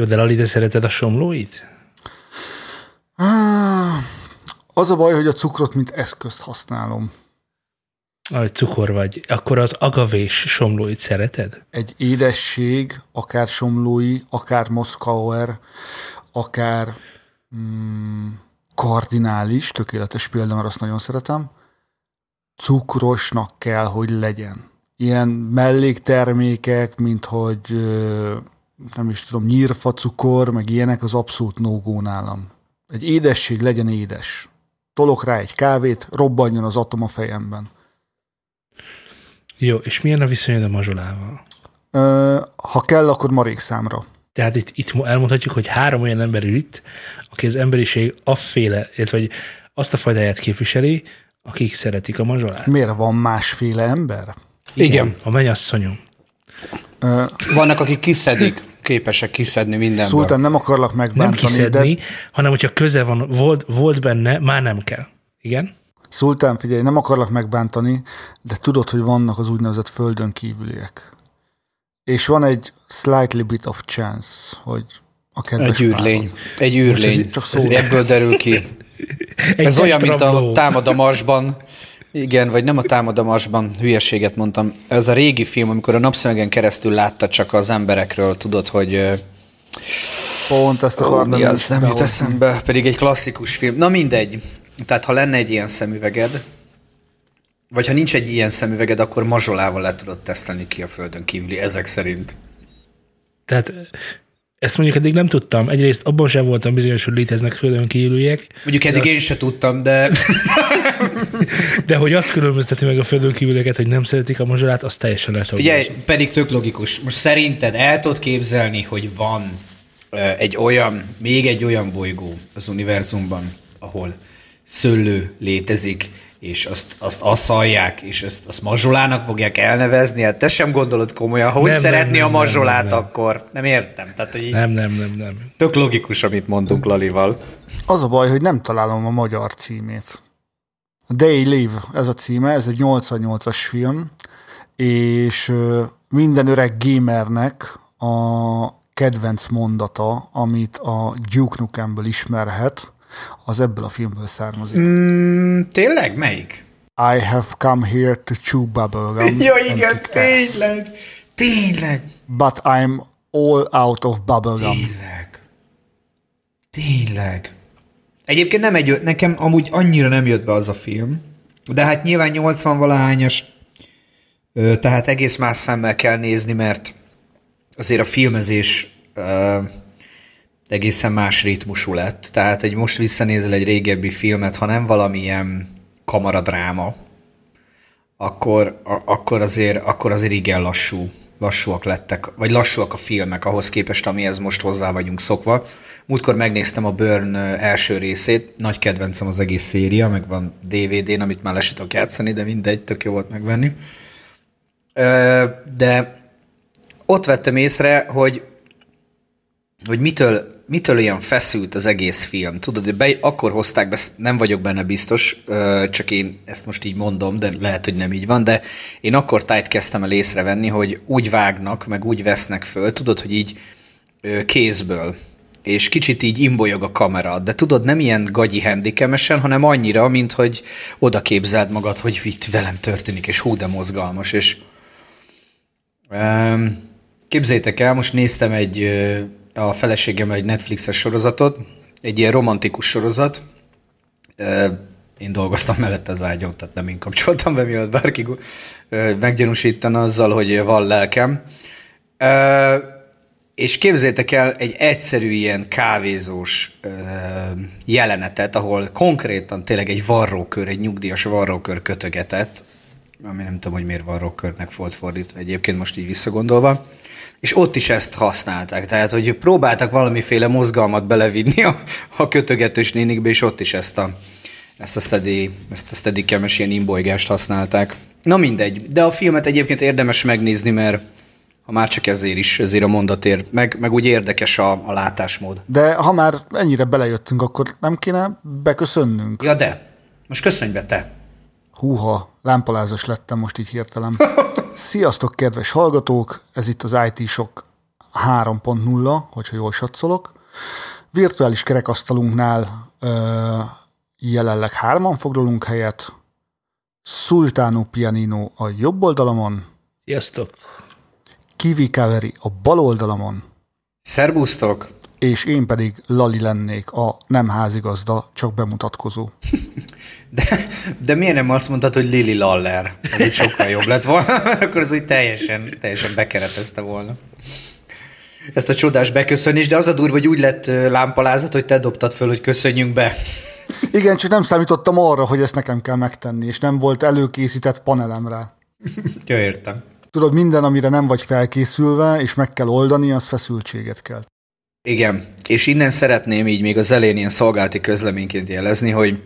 Jó, de Lali, te szereted a somlóit? Az a baj, hogy a cukrot mint eszközt használom. Ahogy cukor vagy. Akkor az agavés somlóit szereted? Egy édesség, akár somlói, akár moszkauer, akár mm, kardinális, tökéletes példa, mert azt nagyon szeretem, cukrosnak kell, hogy legyen. Ilyen melléktermékek, mint hogy nem is tudom, nyírfa cukor, meg ilyenek, az abszolút no nálam. Egy édesség legyen édes. Tolok rá egy kávét, robbanjon az atom a fejemben. Jó, és milyen a viszonyod a mazsolával? Ö, ha kell, akkor marék számra. Tehát itt, itt elmondhatjuk, hogy három olyan ember itt, aki az emberiség afféle, illetve hogy azt a fajtáját képviseli, akik szeretik a mazsolát. Miért van másféle ember? Igen. Igen. A mennyasszonyom. Ö, Vannak, akik kiszedik, képesek kiszedni mindenből. Szultán, nem akarlak megbántani. Nem kiszedni, de... hanem hogyha köze van, volt, volt benne, már nem kell. Igen? Szultán, figyelj, nem akarlak megbántani, de tudod, hogy vannak az úgynevezett földön kívüliek. És van egy slightly bit of chance, hogy a kedves Egy űrlény. Egy űrlény. Csak szó. Ebből derül ki. Egy Ez olyan, mint a támad a marsban. Igen, vagy nem a támad a marsban, hülyeséget mondtam. Ez a régi film, amikor a napszemegen keresztül látta csak az emberekről, tudod, hogy... Pont ezt akartam. Mi az nem jut eszembe, pedig egy klasszikus film. Na mindegy. Tehát ha lenne egy ilyen szemüveged, vagy ha nincs egy ilyen szemüveged, akkor mazsolával le tudod tesztelni ki a földön kívüli, ezek szerint. Tehát ezt mondjuk eddig nem tudtam. Egyrészt abban sem voltam bizonyos, hogy léteznek földön kívüliek. Mondjuk eddig én azt... sem tudtam, de... de hogy azt különbözteti meg a földön kívülieket, hogy nem szeretik a mazsolát, az teljesen lehet. Figyelj, pedig tök logikus. Most szerinted el tudod képzelni, hogy van egy olyan, még egy olyan bolygó az univerzumban, ahol szőlő létezik, és azt, azt asszalják, és azt, azt mazsolának fogják elnevezni, hát te sem gondolod komolyan, hogy nem, szeretné nem, nem, a mazsolát nem, nem, nem. akkor? Nem értem. Tehát, hogy nem, nem, nem, nem. Tök logikus, amit mondunk Lalival. Az a baj, hogy nem találom a magyar címét. They Live, ez a címe, ez egy 88-as film, és minden öreg gamernek a kedvenc mondata, amit a Duke Nukemből ismerhet, az ebből a filmből származik. Mm, tényleg? Melyik? I have come here to chew bubblegum. ja, igen, tényleg. Tényleg. But I'm all out of bubblegum. Tényleg. Tényleg. Egyébként nem egy, nekem amúgy annyira nem jött be az a film, de hát nyilván 80 valahányas, tehát egész más szemmel kell nézni, mert azért a filmezés egészen más ritmusú lett. Tehát egy most visszanézel egy régebbi filmet, ha nem valamilyen kamaradráma, akkor, a, akkor, azért, akkor azért igen lassú, lassúak lettek, vagy lassúak a filmek ahhoz képest, amihez most hozzá vagyunk szokva. Múltkor megnéztem a Burn első részét, nagy kedvencem az egész széria, meg van DVD-n, amit már lesítok játszani, de mindegy, tök jó volt megvenni. De ott vettem észre, hogy hogy mitől, mitől olyan feszült az egész film. Tudod, hogy be, akkor hozták be, nem vagyok benne biztos, csak én ezt most így mondom, de lehet, hogy nem így van, de én akkor tájt kezdtem el észrevenni, hogy úgy vágnak, meg úgy vesznek föl, tudod, hogy így kézből, és kicsit így imbolyog a kamera, de tudod, nem ilyen gagyi handikemesen, hanem annyira, mint hogy oda képzeld magad, hogy itt velem történik, és hú, de mozgalmas, és um, képzétek el, most néztem egy a feleségemmel egy Netflixes sorozatot, egy ilyen romantikus sorozat. Én dolgoztam mellette az ágyon, tehát nem én kapcsoltam be, mielőtt bárki meggyanúsítana azzal, hogy van lelkem. És képzeljétek el egy egyszerű ilyen kávézós jelenetet, ahol konkrétan tényleg egy varrókör, egy nyugdíjas varrókör kötögetett, ami nem tudom, hogy miért varrókörnek volt fordítva egyébként most így visszagondolva, és ott is ezt használták. Tehát, hogy próbáltak valamiféle mozgalmat belevinni a, a kötögetős nénikbe, és ott is ezt a, ezt a steady, ezt a steady ilyen imbolygást használták. Na mindegy, de a filmet egyébként érdemes megnézni, mert ha már csak ezért is, ezért a mondatért, meg, meg úgy érdekes a, a látásmód. De ha már ennyire belejöttünk, akkor nem kéne beköszönnünk? Ja de, most köszönj be te. Húha, lámpalázas lettem most így hirtelen. Sziasztok, kedves hallgatók! Ez itt az IT Sok 3.0, hogyha jól satszolok. Virtuális kerekasztalunknál ö, jelenleg hárman foglalunk helyet. Sultano Pianino a jobb oldalamon, Sziasztok! Kiwi Kaveri a bal oldalamon, Szerbusztok! és én pedig Lali lennék a nem házigazda, csak bemutatkozó. De, de miért nem azt mondtad, hogy Lili Laller? Az úgy sokkal jobb lett volna, akkor az úgy teljesen, teljesen bekeretezte volna. Ezt a csodás beköszönés, de az a durva, hogy úgy lett lámpalázat, hogy te dobtad föl, hogy köszönjünk be. Igen, csak nem számítottam arra, hogy ezt nekem kell megtenni, és nem volt előkészített panelem rá. Jó, értem. Tudod, minden, amire nem vagy felkészülve, és meg kell oldani, az feszültséget kell. Igen, és innen szeretném így még az elején ilyen szolgálati közleményként jelezni, hogy,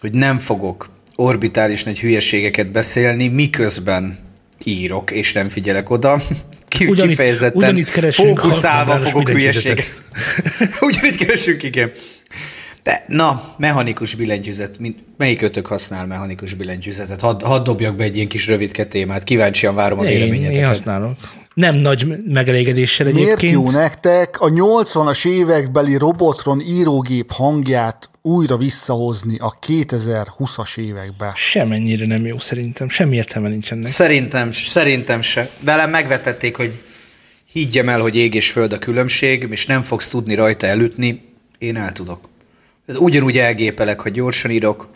hogy nem fogok orbitális nagy hülyeségeket beszélni, miközben írok, és nem figyelek oda. Ki, Ugyanitt- kifejezetten ugyanitt fókuszálva fogok hülyeséget. Ugyanitt keresünk, igen. De, na, mechanikus billentyűzet. Mint, melyik ötök használ mechanikus billentyűzetet? Hadd had dobjak be egy ilyen kis rövidke témát. Kíváncsian várom a Én, én véleményeteket. használok. Nem nagy megelégedéssel Miért egyébként. jó nektek a 80-as évekbeli Robotron írógép hangját újra visszahozni a 2020-as évekbe? Semennyire nem jó szerintem. Semmi értelme nincs ennek. Szerintem, szerintem se. Velem megvetették, hogy higgyem el, hogy ég és föld a különbség, és nem fogsz tudni rajta elütni. Én el tudok. Ugyanúgy elgépelek, ha gyorsan írok.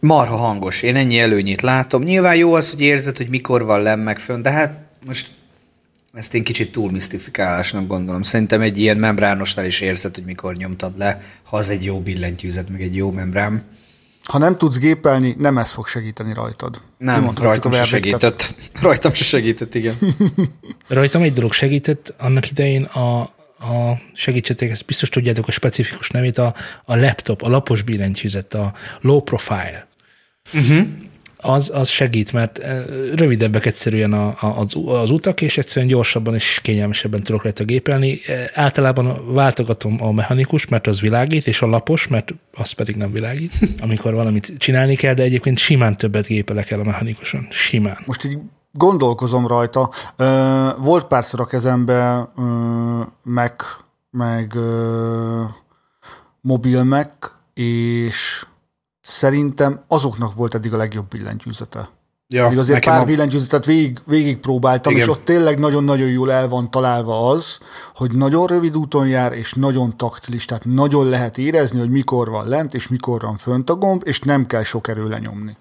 Marha hangos. Én ennyi előnyét látom. Nyilván jó az, hogy érzed, hogy mikor van meg fönn, de hát most ezt én kicsit túl misztifikálásnak gondolom. Szerintem egy ilyen membránosnál is érzed, hogy mikor nyomtad le, ha az egy jó billentyűzet, meg egy jó membrán. Ha nem tudsz gépelni, nem ez fog segíteni rajtad. Nem, rajtam se segített. Rajtam se segített, igen. Rajtam egy dolog segített, annak idején a, a segítsetek, ezt biztos tudjátok a specifikus nevét, a, a laptop, a lapos billentyűzet, a low profile. Uh-huh. Az, az segít, mert rövidebbek egyszerűen a, a, az, az utak, és egyszerűen gyorsabban és kényelmesebben tudok rajta gépelni. Általában váltogatom a mechanikus, mert az világít, és a lapos, mert az pedig nem világít, amikor valamit csinálni kell, de egyébként simán többet gépelek el a mechanikuson. Simán. Most így gondolkozom rajta. Volt párszor a kezembe meg ö, mobil Mac, és szerintem azoknak volt eddig a legjobb billentyűzete. Ja, Még azért pár a- billentyűzetet végig, végig próbáltam, Igen. és ott tényleg nagyon-nagyon jól el van találva az, hogy nagyon rövid úton jár, és nagyon taktilis, tehát nagyon lehet érezni, hogy mikor van lent, és mikor van fönt a gomb, és nem kell sok erő lenyomni.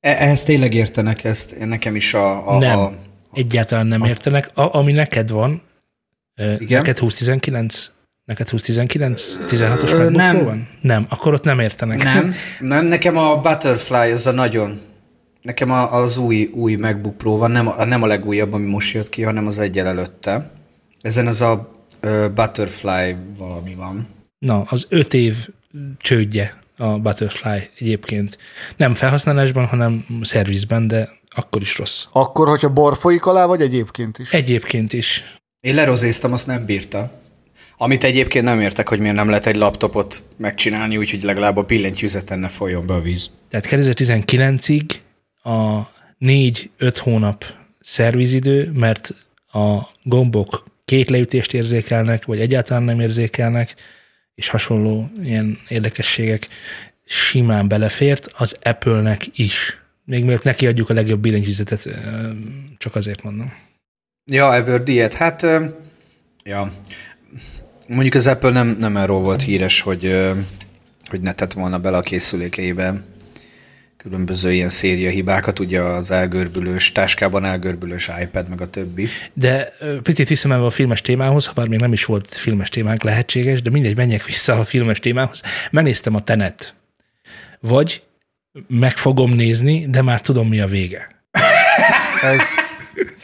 E- Ehhez tényleg értenek ezt, nekem is a... a, nem, a egyáltalán nem értenek. A, ami neked van, ö, Igen? neked 2019? Neked 2019? 16-os Ö, MacBook nem. Van? Nem, akkor ott nem értenek. nem, nem, nekem a Butterfly az a nagyon... Nekem a, az új, új MacBook Pro van, nem a, nem a legújabb, ami most jött ki, hanem az egyel előtte. Ezen az a ö, Butterfly valami van. Na, az öt év csődje a Butterfly egyébként. Nem felhasználásban, hanem szervizben, de akkor is rossz. Akkor, hogyha bor folyik alá, vagy egyébként is? Egyébként is. Én lerozéztam, azt nem bírta. Amit egyébként nem értek, hogy miért nem lehet egy laptopot megcsinálni, úgyhogy legalább a billentyűzeten ne folyjon be a víz. Tehát 2019-ig a 4-5 hónap szervizidő, mert a gombok két leütést érzékelnek, vagy egyáltalán nem érzékelnek, és hasonló ilyen érdekességek simán belefért, az Apple-nek is. Még mielőtt neki adjuk a legjobb billentyűzetet, csak azért mondom. Ja, Everdiet, hát ja. Mondjuk az Apple nem, nem erről volt híres, hogy, hogy ne tett volna bele a készülékeibe különböző ilyen széria hibákat, ugye az elgörbülős, táskában elgörbülős iPad, meg a többi. De picit visszamenve a filmes témához, ha bár még nem is volt filmes témánk lehetséges, de mindegy, menjek vissza a filmes témához. Megnéztem a Tenet. Vagy meg fogom nézni, de már tudom, mi a vége. Ez,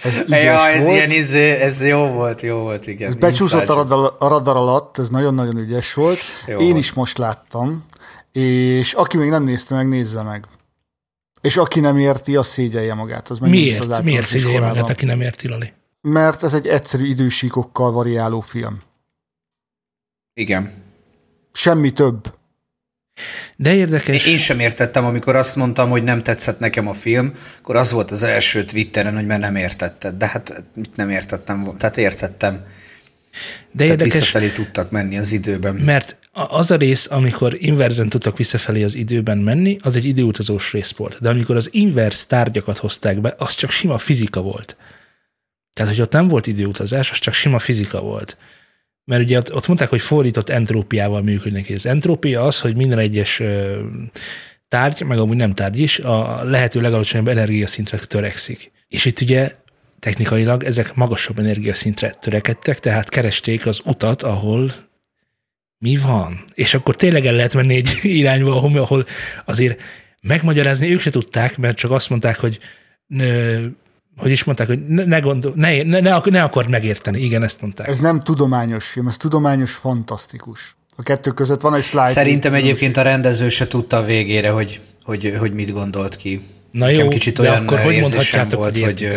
ez Ja, ez volt. ilyen izé, ez jó volt, jó volt, igen. Ez becsúszott a radar, a radar alatt, ez nagyon-nagyon ügyes volt. Jó Én volt. is most láttam, és aki még nem nézte meg, nézze meg. És aki nem érti, az szégyelje magát. Az Miért? Miért szégyelje magát, aki nem érti, Lali? Mert ez egy egyszerű idősíkokkal variáló film. Igen. Semmi több. De érdekes. Én sem értettem, amikor azt mondtam, hogy nem tetszett nekem a film, akkor az volt az első Twitteren, hogy mert nem értetted. De hát mit nem értettem, tehát értettem. De Tehát érdekes, visszafelé tudtak menni az időben. Mert az a rész, amikor inverzen tudtak visszafelé az időben menni, az egy időutazós rész volt. De amikor az inverz tárgyakat hozták be, az csak sima fizika volt. Tehát, hogy ott nem volt időutazás, az csak sima fizika volt. Mert ugye ott, ott mondták, hogy fordított entrópiával működnek. Az entrópia az, hogy minden egyes tárgy, meg amúgy nem tárgy is, a lehető legalacsonyabb energiaszintre törekszik. És itt ugye technikailag ezek magasabb energiaszintre törekedtek, tehát keresték az utat, ahol mi van? És akkor tényleg el lehet menni egy irányba, ahol, ahol azért megmagyarázni ők se tudták, mert csak azt mondták, hogy hogy is mondták, hogy ne, ne, gondol, ne, ne, ne, ne akard megérteni. Igen, ezt mondták. Ez nem tudományos film, ez tudományos fantasztikus. A kettő között van egy slide. Szerintem egyébként a rendező se tudta a végére, hogy, hogy, hogy mit gondolt ki. Na jó, kicsit olyan akkor hogy mondhatjátok, volt, hogy...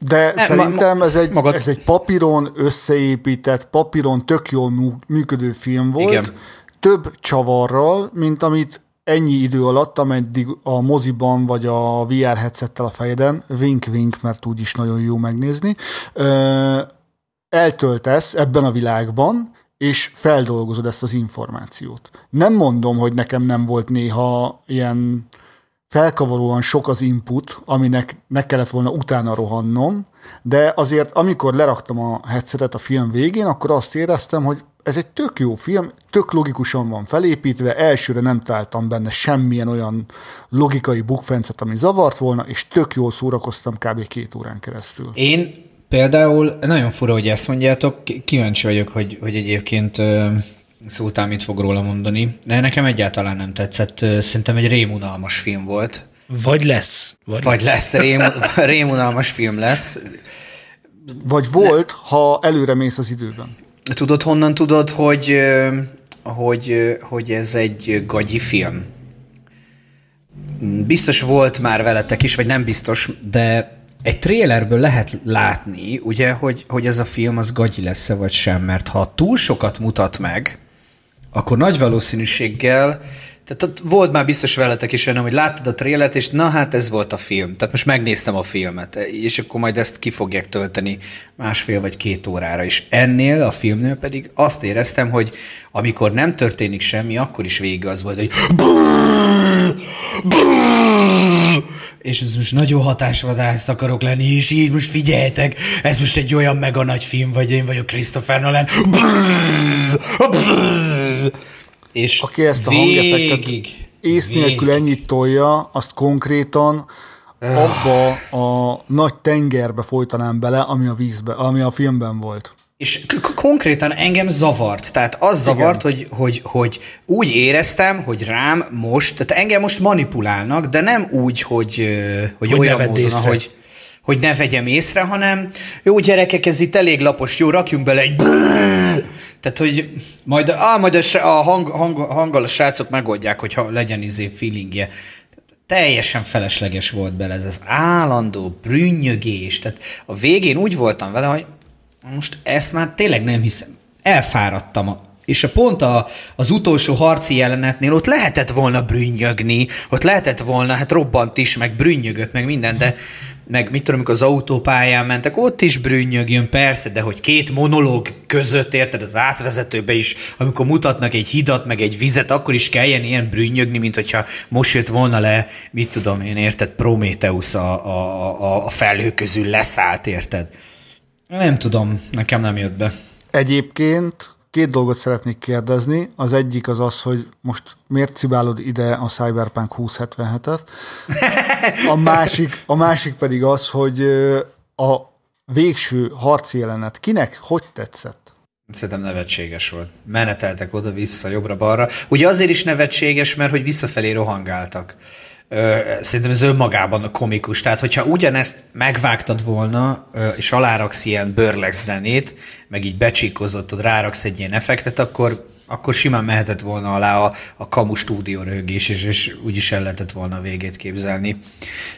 De nem, szerintem ez egy, magad... ez egy papíron összeépített, papíron tök jól működő film volt, Igen. több csavarral, mint amit ennyi idő alatt, ameddig a moziban vagy a VR headsettel a fejeden, wink-wink, mert úgy is nagyon jó megnézni, eltöltesz ebben a világban, és feldolgozod ezt az információt. Nem mondom, hogy nekem nem volt néha ilyen felkavaróan sok az input, aminek meg kellett volna utána rohannom, de azért amikor leraktam a headsetet a film végén, akkor azt éreztem, hogy ez egy tök jó film, tök logikusan van felépítve, elsőre nem találtam benne semmilyen olyan logikai bukfencet, ami zavart volna, és tök jól szórakoztam kb. két órán keresztül. Én például, nagyon fura, hogy ezt mondjátok, kíváncsi vagyok, hogy, hogy egyébként szótál mit fog róla mondani, de nekem egyáltalán nem tetszett, szerintem egy rémunalmas film volt. Vagy lesz. Vagy, vagy lesz, lesz rém, rémunalmas film lesz. Vagy volt, ne. ha előre mész az időben. Tudod, honnan tudod, hogy, hogy, hogy ez egy gagyi film? Biztos volt már veletek is, vagy nem biztos, de egy trélerből lehet látni, ugye, hogy, hogy ez a film az gagyi lesz-e vagy sem, mert ha túl sokat mutat meg, akkor nagy valószínűséggel tehát ott volt már biztos veletek is olyan, hogy láttad a trélet, és na hát ez volt a film. Tehát most megnéztem a filmet, és akkor majd ezt ki fogják tölteni másfél vagy két órára. És ennél a filmnél pedig azt éreztem, hogy amikor nem történik semmi, akkor is vége az volt, hogy és ez most nagyon hatásvadász akarok lenni, és így most figyeljetek, ez most egy olyan mega nagy film, vagy én vagyok Christopher Nolan. És Aki ezt a hangeffektet ész nélkül ennyit tolja, azt konkrétan abba a nagy tengerbe folytanám bele, ami a vízbe, ami a filmben volt. És konkrétan engem zavart. Tehát az zavart, hogy, hogy, hogy úgy éreztem, hogy rám most, tehát engem most manipulálnak, de nem úgy, hogy, hogy, hogy olyan módon, észre. ahogy hogy ne vegyem észre, hanem jó gyerekek, ez itt elég lapos, jó, rakjunk bele egy tehát, hogy majd, á, majd a, a hang, hang, hanggal a srácok megoldják, hogyha legyen izé feelingje. Teljesen felesleges volt bele ez az állandó brünnyögés. Tehát a végén úgy voltam vele, hogy most ezt már tényleg nem hiszem. Elfáradtam. És a pont a, az utolsó harci jelenetnél ott lehetett volna brünnyögni, ott lehetett volna, hát robbant is, meg brünnyögött, meg minden, de meg mit tudom, amikor az autópályán mentek, ott is brünnyögjön, persze, de hogy két monológ között, érted, az átvezetőbe is, amikor mutatnak egy hidat, meg egy vizet, akkor is kelljen ilyen brünnyögni, mint hogyha most jött volna le, mit tudom én, érted, Prométeusz a, a, a, a felhő közül leszállt, érted? Nem tudom, nekem nem jött be. Egyébként Két dolgot szeretnék kérdezni. Az egyik az az, hogy most miért cibálod ide a Cyberpunk 2077-et? A másik, a másik pedig az, hogy a végső harci jelenet kinek hogy tetszett? Szerintem nevetséges volt. Meneteltek oda-vissza, jobbra-balra. Ugye azért is nevetséges, mert hogy visszafelé rohangáltak szerintem ez önmagában komikus. Tehát, hogyha ugyanezt megvágtad volna, és aláraksz ilyen bőrlex zenét, meg így becsíkozottad, ráraksz egy ilyen effektet, akkor akkor simán mehetett volna alá a, a kamu stúdió rögés, és, és úgyis el lehetett volna a végét képzelni.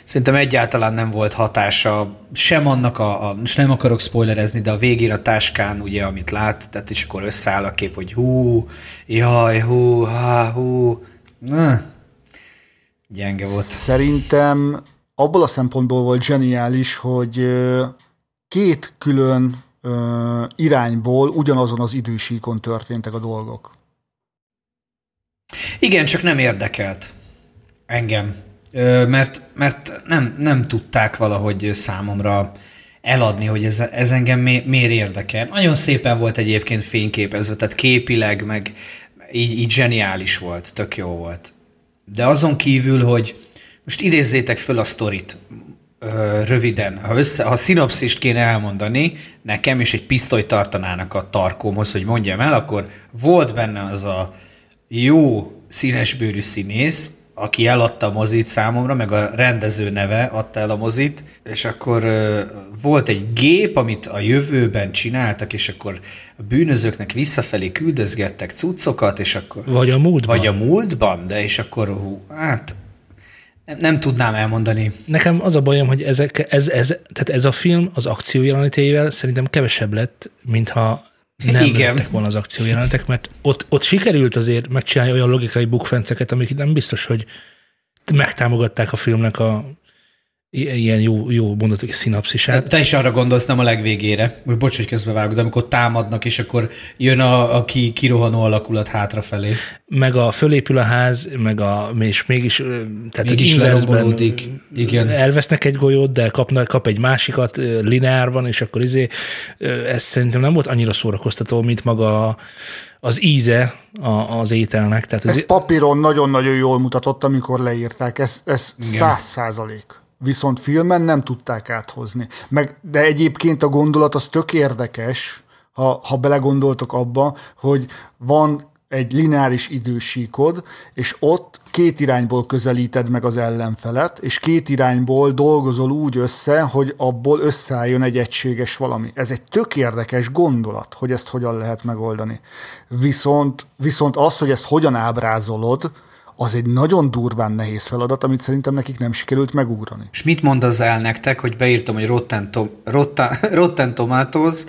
Szerintem egyáltalán nem volt hatása sem annak a, a és nem akarok spoilerezni, de a végén a táskán, ugye, amit lát, tehát és akkor összeáll a kép, hogy hú, jaj, hú, há, hú, na, gyenge volt. Szerintem abból a szempontból volt zseniális, hogy két külön irányból ugyanazon az idősíkon történtek a dolgok. Igen, csak nem érdekelt engem, mert, mert nem, nem tudták valahogy számomra eladni, hogy ez, ez engem mi, miért érdekel. Nagyon szépen volt egyébként fényképezve, tehát képileg, meg így, így zseniális volt, tök jó volt. De azon kívül, hogy most idézzétek föl a sztorit ö, röviden. Ha, össze, ha szinopszist kéne elmondani nekem, és egy pisztolyt tartanának a tarkómhoz, hogy mondjam el, akkor volt benne az a jó színesbőrű színész, aki eladta a mozit számomra, meg a rendező neve adta el a mozit, és akkor ö, volt egy gép, amit a jövőben csináltak, és akkor a bűnözőknek visszafelé küldözgettek cuccokat, és akkor... Vagy a múltban. Vagy a múltban, de és akkor hú, hát nem, nem tudnám elmondani. Nekem az a bajom, hogy ezek, ez, ez, tehát ez a film az akciójelenetével szerintem kevesebb lett, mintha nem Igen. lettek volna az akciójelenetek, mert ott, ott sikerült azért megcsinálni olyan logikai bukfenceket, amik nem biztos, hogy megtámogatták a filmnek a ilyen jó, jó mondatok szinapszisát. Te is arra gondolsz, nem a legvégére. Most bocs, hogy közbevágok, de amikor támadnak, és akkor jön a, a ki, kirohanó alakulat hátrafelé. meg a fölépül a ház, meg a, és mégis, tehát Mégis lerombolódik. Igen. elvesznek egy golyót, de kapnak, kap egy másikat lineárban, és akkor izé, ez szerintem nem volt annyira szórakoztató, mint maga az íze a, az ételnek. Tehát ez, Ez papíron nagyon-nagyon jól mutatott, amikor leírták, ez, ez száz százalék. Viszont filmen nem tudták áthozni. Meg, de egyébként a gondolat az tök érdekes, ha, ha belegondoltok abba, hogy van egy lineáris idősíkod, és ott két irányból közelíted meg az ellenfelet, és két irányból dolgozol úgy össze, hogy abból összeálljon egy egységes valami. Ez egy tök érdekes gondolat, hogy ezt hogyan lehet megoldani. Viszont, viszont az, hogy ezt hogyan ábrázolod, az egy nagyon durván nehéz feladat, amit szerintem nekik nem sikerült megugrani. És mit mond az el nektek, hogy beírtam, hogy Rotten, Tom, Rotten, Rotten Tomatoes,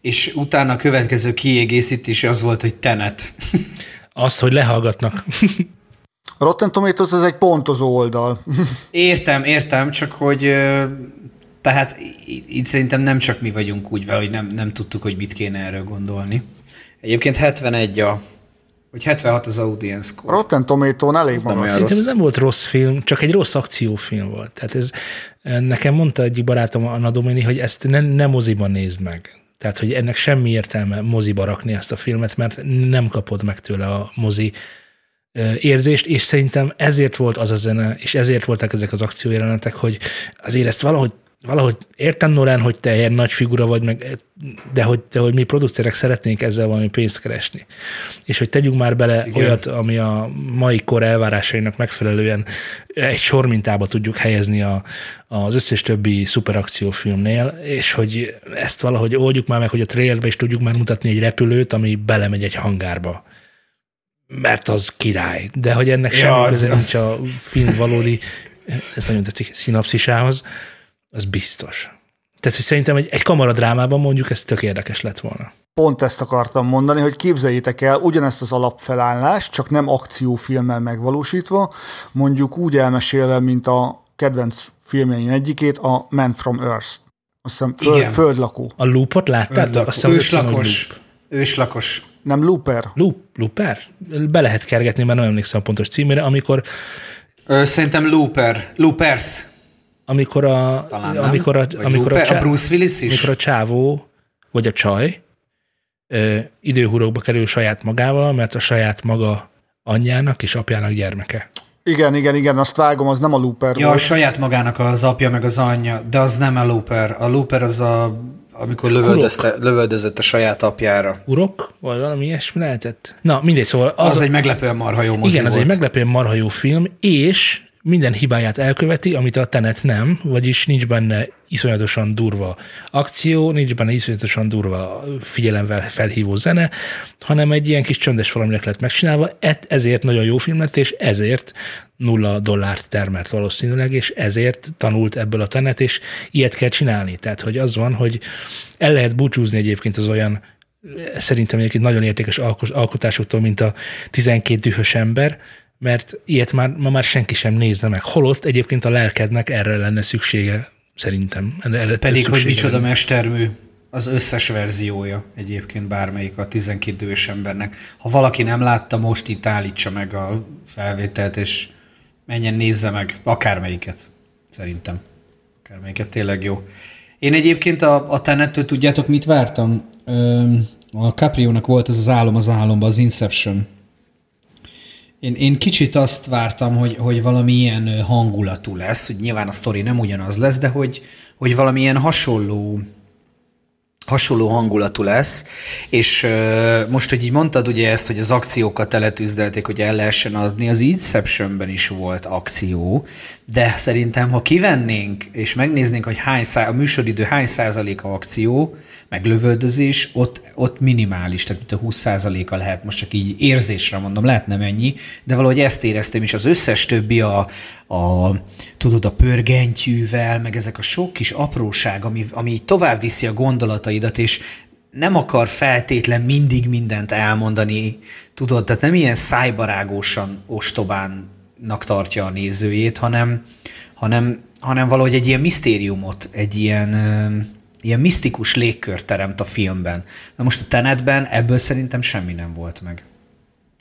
és utána a következő kiegészítés az volt, hogy Tenet. azt, hogy lehallgatnak. A Rotten Tomatoes az egy pontozó oldal. Értem, értem, csak hogy tehát itt szerintem nem csak mi vagyunk úgy vele, hogy nem, nem tudtuk, hogy mit kéne erről gondolni. Egyébként 71 a, vagy 76 az audience A score. Rotten Tomato-n elég nem magas. olyan Szerintem ez nem volt rossz film, csak egy rossz akciófilm volt. Tehát ez, nekem mondta egyik barátom, Anna Domini, hogy ezt ne, ne moziban nézd meg. Tehát, hogy ennek semmi értelme moziba rakni ezt a filmet, mert nem kapod meg tőle a mozi ö, érzést, és szerintem ezért volt az a zene, és ezért voltak ezek az akciójelenetek, hogy azért ezt valahogy valahogy értem Norán, hogy te ilyen nagy figura vagy, meg, de, hogy, de hogy mi producerek szeretnénk ezzel valami pénzt keresni. És hogy tegyünk már bele Igen. olyat, ami a mai kor elvárásainak megfelelően egy sormintába tudjuk helyezni a, az összes többi szuperakciófilmnél, és hogy ezt valahogy oldjuk már meg, hogy a trailerbe is tudjuk már mutatni egy repülőt, ami belemegy egy hangárba mert az király. De hogy ennek Ja, semmi köze az- nincs a film valódi, ez nagyon tetszik, szinapszisához, az biztos. Tehát, hogy szerintem egy, egy kamaradrámában mondjuk ez tök érdekes lett volna. Pont ezt akartam mondani, hogy képzeljétek el ugyanezt az alapfelállást, csak nem akciófilmmel megvalósítva, mondjuk úgy elmesélve, mint a kedvenc filmjeim egyikét, a Man from Earth. Azt hiszem, föld, Igen. földlakó. A loopot láttátok? Azt hiszem, Őslakos. loop. Őslakos. Nem Looper. Loop, looper? Be lehet kergetni, mert nem emlékszem a pontos címére, amikor, Ö, szerintem Looper. Loopers. Amikor a, Talán nem. amikor a, Vagy amikor a, Looper? csá, a Bruce Willis is? amikor a csávó, vagy a csaj ö, időhurokba kerül saját magával, mert a saját maga anyjának és apjának gyermeke. Igen, igen, igen, azt vágom, az nem a Looper Ja, a saját magának az apja, meg az anyja, de az nem a Looper. A Looper az a, amikor lövöldözött a saját apjára. Urok? Vagy valami ilyesmi lehetett? Na, mindegy, szóval Az, az, az egy meglepően marha jó mozi igen, az volt. egy meglepően marha jó film, és minden hibáját elköveti, amit a Tenet nem, vagyis nincs benne iszonyatosan durva akció, nincs benne iszonyatosan durva figyelemvel felhívó zene, hanem egy ilyen kis csöndes valaminek lett megcsinálva, ezért nagyon jó film lett, és ezért nulla dollárt termelt valószínűleg, és ezért tanult ebből a tenet, és ilyet kell csinálni. Tehát, hogy az van, hogy el lehet búcsúzni egyébként az olyan szerintem egyébként nagyon értékes alkotásoktól, mint a 12 dühös ember, mert ilyet már, ma már senki sem nézne meg. Holott egyébként a lelkednek erre lenne szüksége, szerintem. Erre Pedig, hogy micsoda mestermű az összes verziója egyébként bármelyik a 12 dühös embernek. Ha valaki nem látta, most itt állítsa meg a felvételt, és menjen nézze meg akármelyiket, szerintem. Akármelyiket tényleg jó. Én egyébként a, a Tenettől tudjátok, mit vártam? a Capriónak volt ez az álom az álomban, az Inception. Én, én kicsit azt vártam, hogy, hogy valami ilyen hangulatú lesz, hogy nyilván a sztori nem ugyanaz lesz, de hogy, hogy valami ilyen hasonló hasonló hangulatú lesz, és uh, most, hogy így mondtad ugye ezt, hogy az akciókat teletűzdelték, hogy el lehessen adni, az Inceptionben is volt akció, de szerintem, ha kivennénk, és megnéznénk, hogy hány szá- a műsoridő hány százaléka akció, meg lövöldözés, ott, ott minimális, tehát mint a 20%-a lehet, most csak így érzésre mondom, lehet nem ennyi, de valahogy ezt éreztem, és az összes többi a, a tudod, a pörgentyűvel, meg ezek a sok kis apróság, ami, ami tovább viszi a gondolataidat, és nem akar feltétlen mindig mindent elmondani, tudod, tehát nem ilyen szájbarágósan ostobánnak tartja a nézőjét, hanem, hanem, hanem valahogy egy ilyen misztériumot, egy ilyen, ilyen misztikus légkör teremt a filmben. Na most a Tenetben ebből szerintem semmi nem volt meg.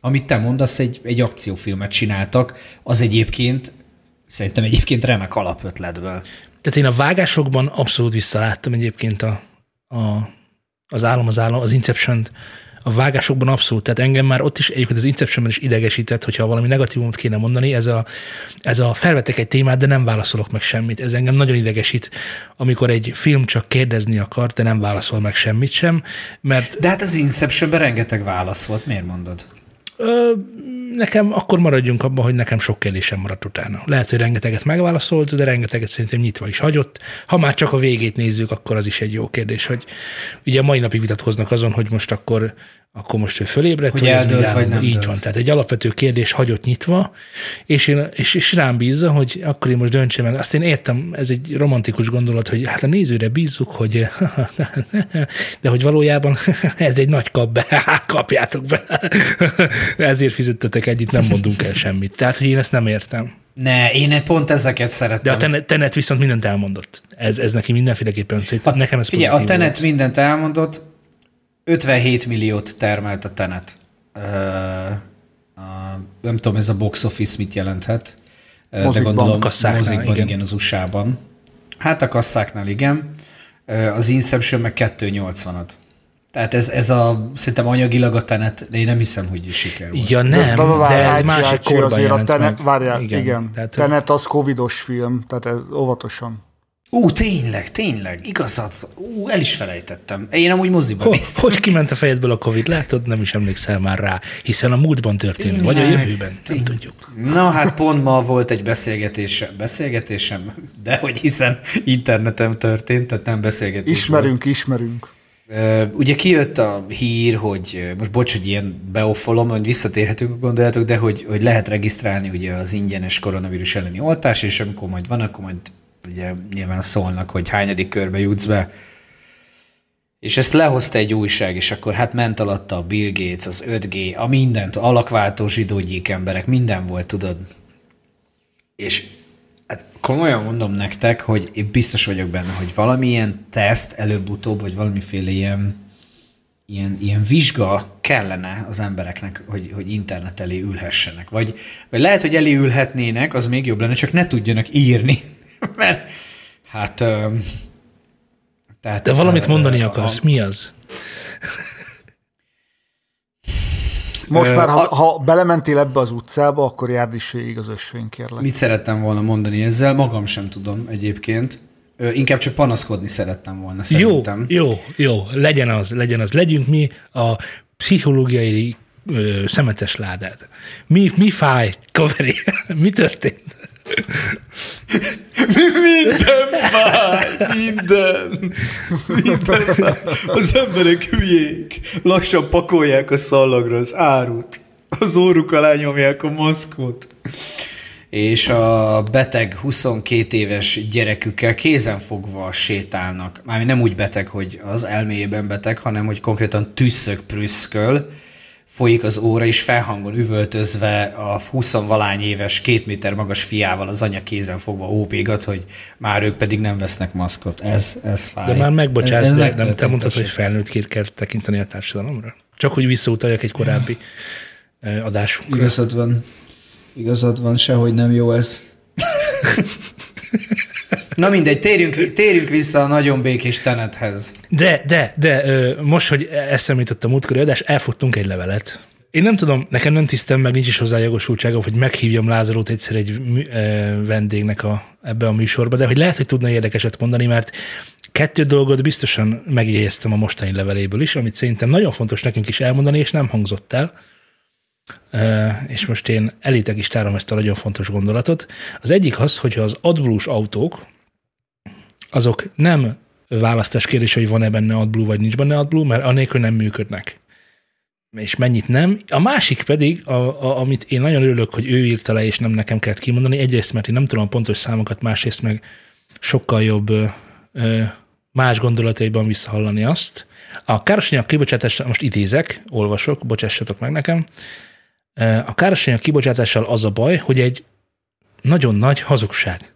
Amit te mondasz, egy, egy akciófilmet csináltak, az egyébként szerintem egyébként remek alapötletből. Tehát én a vágásokban abszolút visszaláttam egyébként a, a, az álom, az álom, az Inception-t, a vágásokban abszolút, tehát engem már ott is egyébként az Inceptionben is idegesített, hogyha valami negatívumot kéne mondani, ez a, ez a felvetek egy témát, de nem válaszolok meg semmit. Ez engem nagyon idegesít, amikor egy film csak kérdezni akar, de nem válaszol meg semmit sem, mert... De hát az Inceptionben rengeteg válasz volt, miért mondod? Ö, nekem akkor maradjunk abban, hogy nekem sok kérdésem maradt utána. Lehet, hogy rengeteget megválaszolt, de rengeteget szerintem nyitva is hagyott. Ha már csak a végét nézzük, akkor az is egy jó kérdés, hogy ugye mai napig vitatkoznak azon, hogy most akkor akkor most ő fölébredt, hogy, hogy eldölt, vagy nem Így dölt. van, tehát egy alapvető kérdés hagyott nyitva, és, én, és, és rám bízza, hogy akkor én most döntsem el. Azt én értem, ez egy romantikus gondolat, hogy hát a nézőre bízzuk, hogy de hogy valójában ez egy nagy kap be, kapjátok be. Ezért fizettetek együtt, nem mondunk el semmit. Tehát, hogy én ezt nem értem. Ne, én pont ezeket szeretem. De a tenet, tenet viszont mindent elmondott. Ez, ez neki mindenféleképpen szép. Nekem ez Figyelj, a tenet volt. mindent elmondott, 57 milliót termelt a Tenet. Uh, uh, nem tudom, ez a box office mit jelenthet. Mozikban, de gondolom, kasszáknál, mozikban, igen. igen, az USA-ban. Hát a kasszáknál igen. Az Inception meg 280-at. Tehát ez, ez a, szerintem anyagilag a tenet, de én nem hiszem, hogy siker volt. Ja nem, de, de, de ez másik korban azért a tenet, várjál, igen, igen. Tehát, tenet az covidos film, tehát ez óvatosan. Ú, tényleg, tényleg, igazad. Ú, el is felejtettem. Én amúgy moziban Ho, Hogy kiment a fejedből a Covid? Látod, nem is emlékszel már rá, hiszen a múltban történt, tényleg, vagy a jövőben, tényleg. nem tudjuk. Na hát pont ma volt egy beszélgetésem, beszélgetésem, de hogy hiszen internetem történt, tehát nem beszélgetés. Ismerünk, volt. ismerünk. Ugye kijött a hír, hogy most bocs, hogy ilyen beofolom, hogy visszatérhetünk gondolatok, de hogy, hogy lehet regisztrálni ugye az ingyenes koronavírus elleni oltás, és amikor majd van, akkor majd ugye nyilván szólnak, hogy hányadik körbe jutsz be. És ezt lehozta egy újság, és akkor hát ment alatta a Bill Gates, az 5G, a mindent, alakváltó zsidógyík emberek, minden volt, tudod. És hát komolyan mondom nektek, hogy én biztos vagyok benne, hogy valamilyen teszt előbb-utóbb, vagy valamiféle ilyen, ilyen, ilyen vizsga kellene az embereknek, hogy, hogy internet elé ülhessenek. Vagy, vagy lehet, hogy elé ülhetnének, az még jobb lenne, csak ne tudjanak írni. Mert hát... Tehát, De valamit mondani akarsz, a, mi az? Most már, ha, ha belementél ebbe az utcába, akkor járd is végig az ösvény, kérlek. Mit szerettem volna mondani ezzel? Magam sem tudom egyébként. Inkább csak panaszkodni szerettem volna, szerintem. Jó, jó, jó, legyen az, legyen az. Legyünk mi a pszichológiai ö, szemetes ládád. Mi, mi fáj, kaveri? mi történt? Minden fáj, minden. Minden fáj. Az emberek hülyék. Lassan pakolják a szallagra az árut. Az óruk alá nyomják a maszkot. És a beteg 22 éves gyerekükkel kézenfogva sétálnak. Mármint nem úgy beteg, hogy az elméjében beteg, hanem hogy konkrétan tüsszök prüszköl, folyik az óra, és felhangon üvöltözve a 20 valány éves, két méter magas fiával az anya kézen fogva ópégat, hogy már ők pedig nem vesznek maszkot. Ez, ez fáj. De már megbocsász, Ez- ez de nem te mondtad, hogy felnőttként kell tekinteni a társadalomra? Csak hogy visszautaljak egy korábbi ö, adásunkra. Igazad van. Igazad van, sehogy nem jó ez. Na mindegy, térjünk, térjünk vissza a nagyon békés tenethez. De, de, de most, hogy eszembe jutott a múltkori adás, elfogtunk egy levelet. Én nem tudom, nekem nem tisztem, meg nincs is hozzá jogosultságom, hogy meghívjam Lázarót egyszer egy vendégnek a, ebbe a műsorba, de hogy lehet, hogy tudna érdekeset mondani, mert kettő dolgot biztosan megjegyeztem a mostani leveléből is, amit szerintem nagyon fontos nekünk is elmondani, és nem hangzott el. És most én elétek is tárom ezt a nagyon fontos gondolatot. Az egyik az, hogyha az adblús autók, azok nem választás kérdés, hogy van-e benne AdBlue, vagy nincs benne AdBlue, mert anélkül nem működnek. És mennyit nem. A másik pedig, a, a, amit én nagyon örülök, hogy ő írta le, és nem nekem kellett kimondani, egyrészt, mert én nem tudom pontos számokat, másrészt meg sokkal jobb ö, más gondolataiban visszahallani azt. A károsanyag kibocsátásra, most idézek, olvasok, bocsássatok meg nekem. A károsanyag kibocsátással az a baj, hogy egy nagyon nagy hazugság.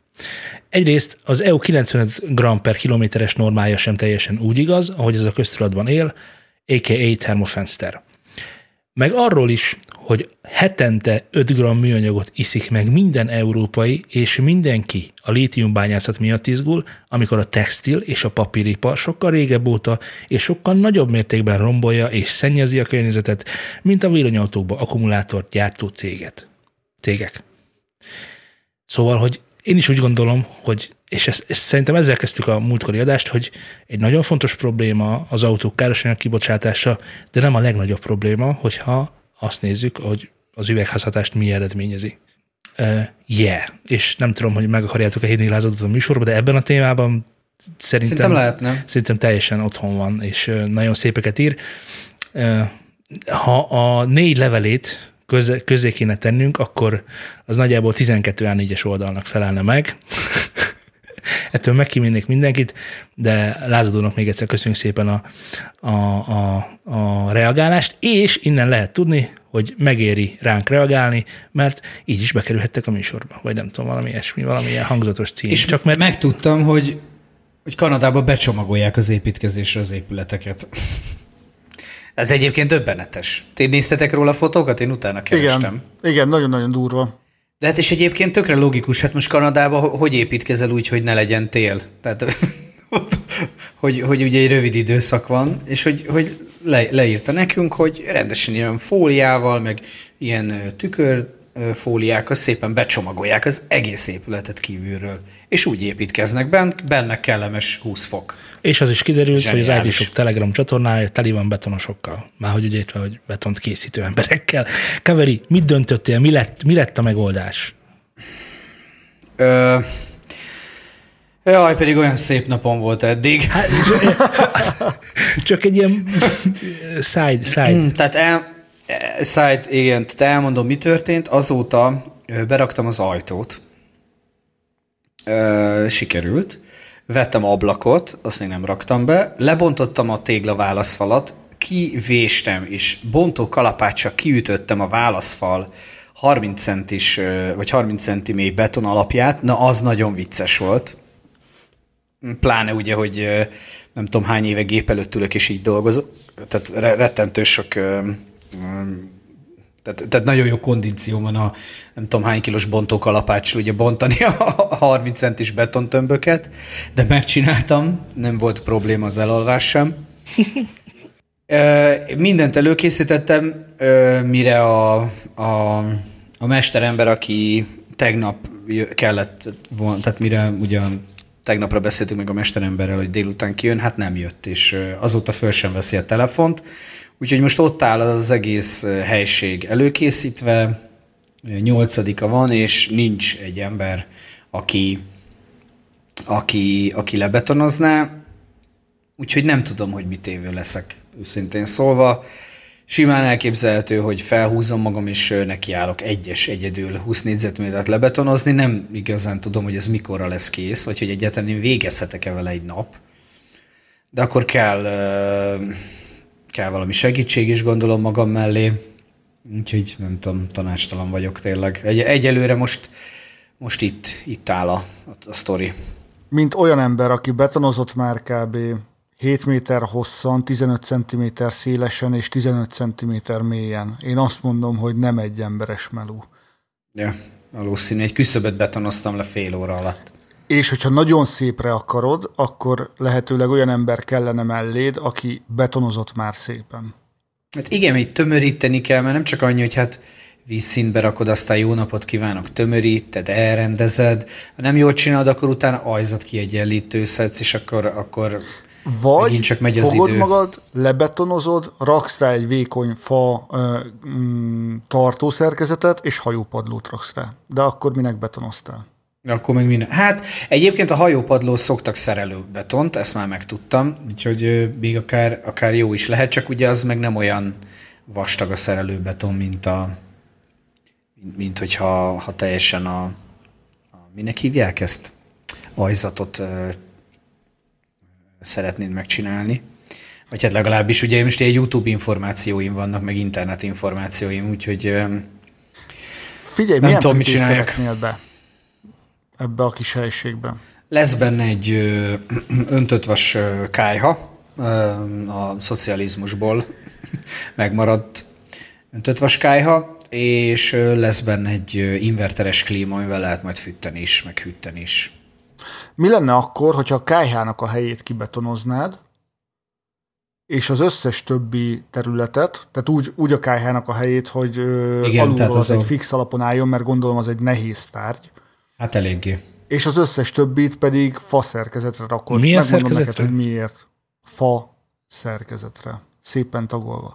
Egyrészt az EU 95 g per kilométeres normája sem teljesen úgy igaz, ahogy ez a köztudatban él, a.k.a. thermofenster. Meg arról is, hogy hetente 5 g műanyagot iszik meg minden európai, és mindenki a lítiumbányászat miatt izgul, amikor a textil és a papíripar sokkal régebb óta és sokkal nagyobb mértékben rombolja és szennyezi a környezetet, mint a villanyautókba akkumulátort gyártó céget. cégek. Szóval, hogy én is úgy gondolom, hogy, és ezt, ezt szerintem ezzel kezdtük a múltkori adást, hogy egy nagyon fontos probléma az autók károsanyag kibocsátása, de nem a legnagyobb probléma, hogyha azt nézzük, hogy az üvegházhatást mi eredményezi. Uh, yeah. És nem tudom, hogy meg akarjátok-e hívni lázatot a műsorba, de ebben a témában szerintem, Szerintem lehetne. szerintem teljesen otthon van, és nagyon szépeket ír. Ö, Ha a négy levelét közé, közé kéne tennünk, akkor az nagyjából 12 A4-es oldalnak felelne meg. Ettől megkíménnék mindenkit, de lázadónak még egyszer köszönjük szépen a, a, a, a reagálást, és innen lehet tudni, hogy megéri ránk reagálni, mert így is bekerülhettek a műsorba, vagy nem tudom, valami ilyesmi, valamilyen hangzatos cím. És Csak mert megtudtam, hogy, hogy Kanadába becsomagolják az építkezésre az épületeket. Ez egyébként döbbenetes. Ti néztetek róla fotókat? Én utána kerestem. Igen, igen, nagyon-nagyon durva. De hát és egyébként tökre logikus, hát most Kanadába ho- hogy építkezel úgy, hogy ne legyen tél? Tehát, ott, hogy, hogy ugye egy rövid időszak van, és hogy, hogy le, leírta nekünk, hogy rendesen ilyen fóliával, meg ilyen tükör ö, fóliákkal szépen becsomagolják az egész épületet kívülről. És úgy építkeznek bent, benne kellemes 20 fok. És az is kiderült, hogy az Zseniális. IT-sok Telegram csatornája teli van betonosokkal. Már hogy ugye hogy betont készítő emberekkel. Kaveri, mit döntöttél? Mi lett, mi lett a megoldás? Ö, jaj, pedig olyan szép napom volt eddig. Hát, csak egy ilyen side, side. Hmm, Tehát el, side, igen, tehát elmondom, mi történt. Azóta beraktam az ajtót. Sikerült. Vettem ablakot, azt még nem raktam be. Lebontottam a tégla válaszfalat, kivéstem, és bontó kalapáccsal kiütöttem a válaszfal 30 centis, vagy 30 centi mély beton alapját. Na, az nagyon vicces volt. Pláne ugye, hogy nem tudom hány éve gép előtt ülök, és így dolgozok. Tehát re- rettentő sok tehát, tehát nagyon jó kondíció van a nem tudom hány kilós bontókalapáccsal ugye bontani a 30 centis betontömböket, de megcsináltam, nem volt probléma az elalvás sem. Mindent előkészítettem, mire a, a, a mesterember, aki tegnap kellett volna, tehát mire ugyan tegnapra beszéltünk meg a mesteremberrel, hogy délután kijön, hát nem jött, és azóta föl sem veszi a telefont, Úgyhogy most ott áll az, az egész helység előkészítve, nyolcadika van, és nincs egy ember, aki, aki, aki lebetonozná, úgyhogy nem tudom, hogy mit évő leszek, őszintén szólva. Simán elképzelhető, hogy felhúzom magam, és nekiállok egyes egyedül 20 négyzetmétert lebetonozni. Nem igazán tudom, hogy ez mikorra lesz kész, vagy hogy egyáltalán én végezhetek-e vele egy nap. De akkor kell, kell valami segítség is gondolom magam mellé. Úgyhogy nem tudom, tanácstalan vagyok tényleg. Egy, egyelőre most, most itt, itt áll a, a sztori. Mint olyan ember, aki betonozott már kb. 7 méter hosszan, 15 cm szélesen és 15 cm mélyen. Én azt mondom, hogy nem egy emberes melú. Ja, valószínű. Egy küszöbet betonoztam le fél óra alatt. És hogyha nagyon szépre akarod, akkor lehetőleg olyan ember kellene melléd, aki betonozott már szépen. Hát igen, itt tömöríteni kell, mert nem csak annyi, hogy hát vízszintbe rakod, aztán jó napot kívánok, tömöríted, elrendezed. Ha nem jól csinálod, akkor utána ajzat kiegyenlítőszedsz, és akkor, akkor vagy csak megy az fogod idő. magad, lebetonozod, raksz rá egy vékony fa ö, mm, tartószerkezetet, és hajópadlót raksz rá. De akkor minek betonoztál? Akkor meg minden. Hát egyébként a hajópadló szoktak betont, ezt már megtudtam, úgyhogy még akár, akár jó is lehet, csak ugye az meg nem olyan vastag a szerelőbeton, mint a mint hogyha ha teljesen a, a minek hívják ezt? Ajzatot szeretnéd megcsinálni. Vagy hát legalábbis ugye most egy YouTube információim vannak, meg internet információim, úgyhogy Figyelj, nem tudom, mit csinálják. be ebbe a kis helységben? Lesz benne egy öntött vas kájha a szocializmusból megmaradt öntött vas kájha, és lesz benne egy inverteres klíma, amivel lehet majd fűteni is, meg hűteni is. Mi lenne akkor, hogyha a kájhának a helyét kibetonoznád, és az összes többi területet, tehát úgy, úgy a kájhának a helyét, hogy Igen, alulról az, az egy a... fix alapon álljon, mert gondolom az egy nehéz tárgy. Hát eléggé. És az összes többit pedig fa szerkezetre rakod. Milyen Megmondom szerkezetre? neked, hogy miért. Fa szerkezetre. Szépen tagolva.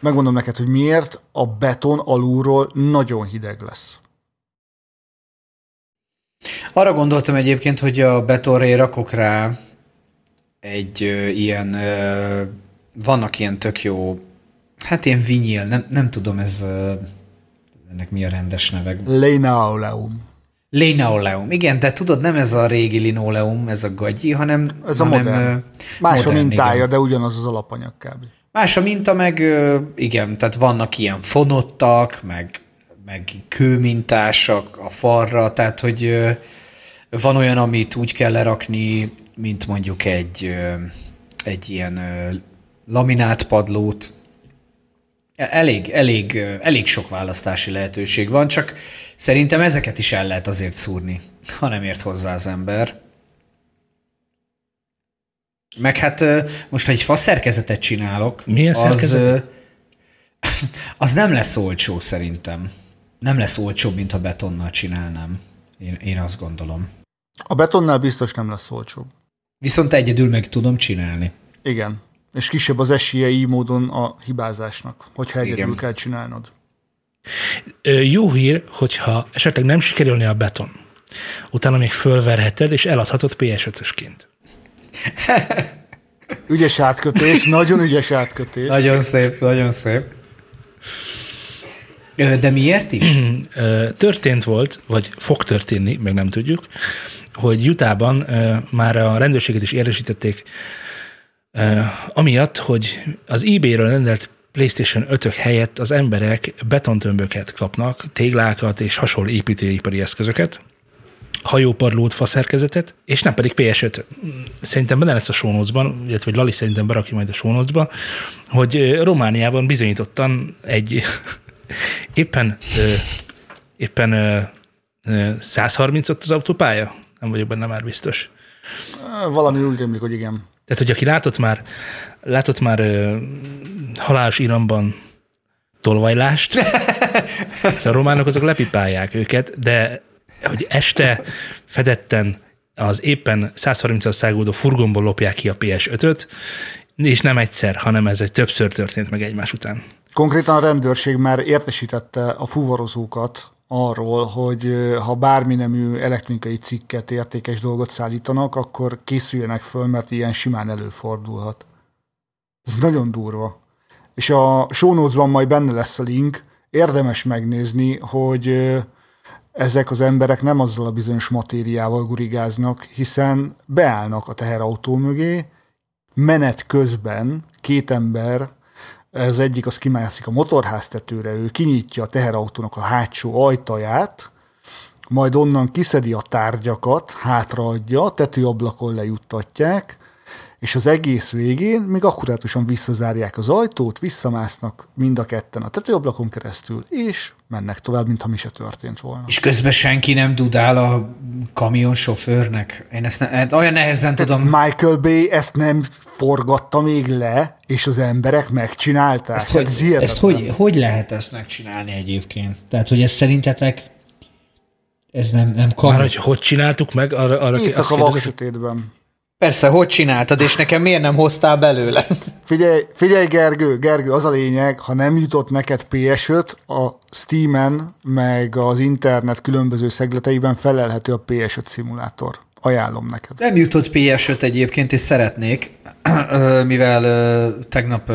Megmondom neked, hogy miért a beton alulról nagyon hideg lesz. Arra gondoltam egyébként, hogy a betonré rakok rá egy ö, ilyen, ö, vannak ilyen tök jó, hát ilyen vinyl, nem, nem tudom ez, ö, ennek mi a rendes neve. Linoleum. Linoleum, igen, de tudod, nem ez a régi linoleum, ez a gagyi, hanem... Ez a hanem, modern. Más modern, a mintája, igen. de ugyanaz az alapanyag kb. Más a minta, meg igen, tehát vannak ilyen fonottak, meg, meg kőmintások a falra, tehát hogy van olyan, amit úgy kell lerakni, mint mondjuk egy, egy ilyen laminát padlót. Elég, elég, elég sok választási lehetőség van, csak szerintem ezeket is el lehet azért szúrni, ha nem ért hozzá az ember. Meg hát most, ha egy faszerkezetet csinálok, Milyen az, az nem lesz olcsó szerintem. Nem lesz olcsóbb, mint ha betonnal csinálnám. Én, én azt gondolom. A betonnál biztos nem lesz olcsóbb. Viszont egyedül meg tudom csinálni. Igen. És kisebb az esélye így módon a hibázásnak, hogyha egyedül Igen. kell csinálnod. Jó hír, hogyha esetleg nem sikerülni a beton, utána még fölverheted, és eladhatod PS5-ösként. ügyes átkötés, nagyon ügyes átkötés. Nagyon szép, nagyon szép. De miért is? Történt volt, vagy fog történni, meg nem tudjuk, hogy Jutában már a rendőrséget is érvesítették, amiatt, hogy az eBay-ről rendelt PlayStation 5-ök helyett az emberek betontömböket kapnak, téglákat és hasonló építőipari eszközöket, hajópadlót, faszerkezetet, és nem pedig PS5. Szerintem benne lesz a sónocban, illetve hogy Lali szerintem berakja majd a sónocba, hogy Romániában bizonyítottan egy éppen éppen 135 az autópálya? Nem vagyok benne már biztos. Valami úgy rémlik, hogy igen. Tehát, hogy aki látott már, látott már uh, halálos iramban tolvajlást, a románok azok lepipálják őket, de hogy este fedetten az éppen 130-as szágódó furgonból lopják ki a PS5-öt, És nem egyszer, hanem ez egy többször történt meg egymás után. Konkrétan a rendőrség már értesítette a fuvarozókat arról, hogy ha bármi nemű elektronikai cikket, értékes dolgot szállítanak, akkor készüljenek föl, mert ilyen simán előfordulhat. Ez nagyon durva. És a show majd benne lesz a link, érdemes megnézni, hogy ezek az emberek nem azzal a bizonyos matériával gurigáznak, hiszen beállnak a teherautó mögé, menet közben két ember, az egyik az kimászik a motorháztetőre, ő kinyitja a teherautónak a hátsó ajtaját, majd onnan kiszedi a tárgyakat, hátraadja, tetőablakon lejuttatják, és az egész végén még akkurátusan visszazárják az ajtót, visszamásznak mind a ketten a tetőablakon keresztül, és mennek tovább, mintha mi se történt volna. És közben senki nem dudál a kamionsofőrnek. Én ezt ne, hát olyan nehezen tudom. Michael Bay ezt nem forgatta még le, és az emberek megcsinálták. Ezt, hogy, Ez ezt hogy, hogy lehet ezt megcsinálni egyébként? Tehát, hogy ez szerintetek ez nem, nem Már kamu? hogy hogy csináltuk meg, arra, arra Éjszaka kérdezed? Persze, hogy csináltad, és nekem miért nem hoztál belőle? Figyelj, figyelj Gergő, Gergő, az a lényeg, ha nem jutott neked PS5, a Steam-en, meg az internet különböző szegleteiben felelhető a PS5 szimulátor. Ajánlom neked. Nem jutott PS5 egyébként, és szeretnék, mivel tegnap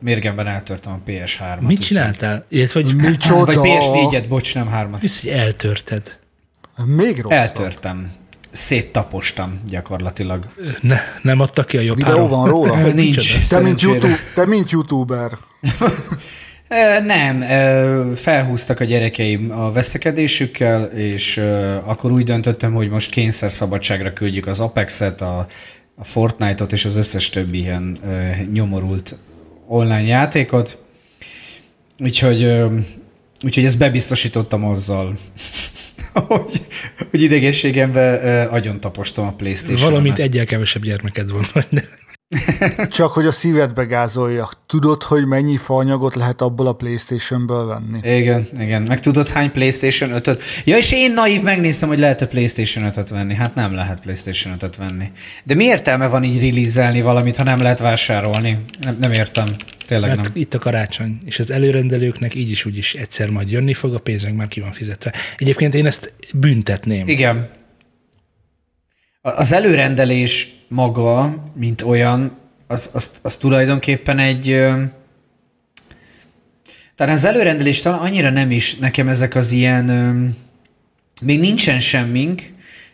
mérgemben eltörtem a PS3-at. Mit csináltál? Illetve, hogy Micsoda? Vagy PS4-et, bocs, nem hármat. hisz, hogy eltörted. Még rosszabb. Eltörtem. Széttapostam gyakorlatilag. Ne, nem adta ki a jobb Videó áron. van róla? Nincs. Te mint. YouTube, te mint youtuber. Nem, felhúztak a gyerekeim a veszekedésükkel, és akkor úgy döntöttem, hogy most kényszer szabadságra küldjük az Apex-et, a, a Fortnite-ot és az összes többi ilyen nyomorult online játékot. Úgyhogy, úgyhogy ezt bebiztosítottam azzal, hogy, hogy idegességembe agyon tapostam a playstation Valamint egyel kevesebb gyermeked van. Csak hogy a szívedbe gázoljak. Tudod, hogy mennyi faanyagot lehet abból a Playstation-ből venni? Igen, igen. Meg tudod hány PlayStation 5-öt? Ja, és én naív megnéztem, hogy lehet-e PlayStation 5-öt venni. Hát nem lehet PlayStation 5-öt venni. De mi értelme van így release valamit, ha nem lehet vásárolni? Nem, nem értem. Tényleg Mert nem. itt a karácsony, és az előrendelőknek így is úgy is egyszer majd jönni fog, a pénzünk már ki van fizetve. Egyébként én ezt büntetném. Igen. Az előrendelés maga, mint olyan, az, az, az tulajdonképpen egy... Talán az előrendelés talán annyira nem is, nekem ezek az ilyen... Még nincsen semmink,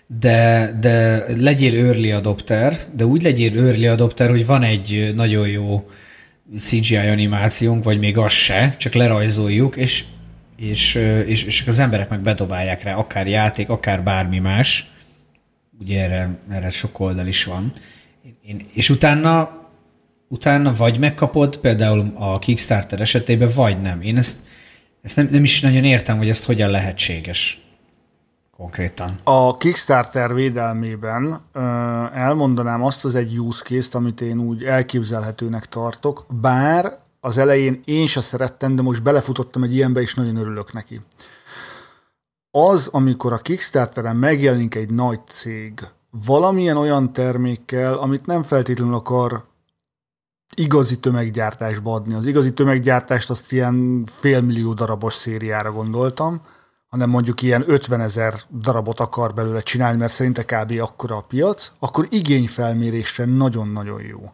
de, de legyél early adopter, de úgy legyél early adopter, hogy van egy nagyon jó CGI animációnk, vagy még az se, csak lerajzoljuk, és, és, és, és az emberek meg bedobálják rá, akár játék, akár bármi más. Ugye erre, erre sok oldal is van. Én, és utána, utána vagy megkapod, például a Kickstarter esetében, vagy nem. Én ezt, ezt nem, nem is nagyon értem, hogy ezt hogyan lehetséges konkrétan. A Kickstarter védelmében ö, elmondanám azt az egy use case-t, amit én úgy elképzelhetőnek tartok, bár az elején én se szerettem, de most belefutottam egy ilyenbe, és nagyon örülök neki. Az, amikor a Kickstarteren megjelenik egy nagy cég valamilyen olyan termékkel, amit nem feltétlenül akar igazi tömeggyártásba adni. Az igazi tömeggyártást azt ilyen félmillió darabos szériára gondoltam, hanem mondjuk ilyen 50 ezer darabot akar belőle csinálni, mert szerinte kb. akkora a piac, akkor igényfelmérésre nagyon-nagyon jó.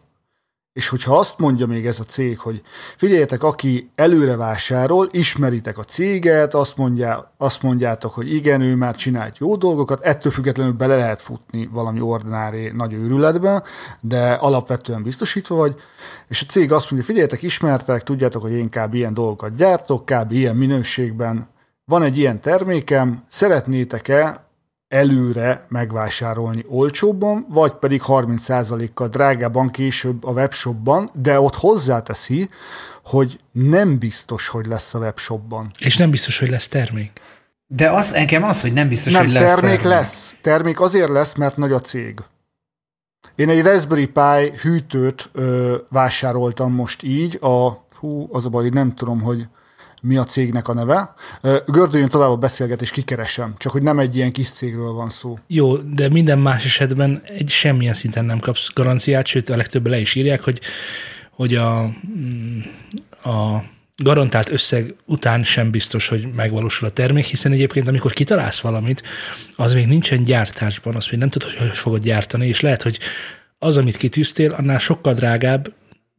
És hogyha azt mondja még ez a cég, hogy figyeljetek, aki előre vásárol, ismeritek a céget, azt, mondja, azt mondjátok, hogy igen, ő már csinált jó dolgokat, ettől függetlenül bele lehet futni valami ordinári nagy őrületbe, de alapvetően biztosítva vagy, és a cég azt mondja, figyeljetek, ismertek, tudjátok, hogy én kb. ilyen dolgokat gyártok, kb. ilyen minőségben, van egy ilyen termékem, szeretnétek-e előre megvásárolni olcsóbban, vagy pedig 30%-kal drágában később a webshopban, de ott hozzáteszi, hogy nem biztos, hogy lesz a webshopban. És nem biztos, hogy lesz termék. De az, engem az, hogy nem biztos, nem, hogy lesz termék lesz. Termék azért lesz, mert nagy a cég. Én egy Raspberry Pi hűtőt ö, vásároltam most így, a, hú, az a baj, hogy nem tudom, hogy mi a cégnek a neve. Gördüljön tovább a beszélgetés, kikeresem, csak hogy nem egy ilyen kis cégről van szó. Jó, de minden más esetben egy semmilyen szinten nem kapsz garanciát, sőt a legtöbb le is írják, hogy, hogy a, mm, a garantált összeg után sem biztos, hogy megvalósul a termék, hiszen egyébként amikor kitalálsz valamit, az még nincsen gyártásban, azt még nem tudod, hogy fogod gyártani, és lehet, hogy az, amit kitűztél, annál sokkal drágább,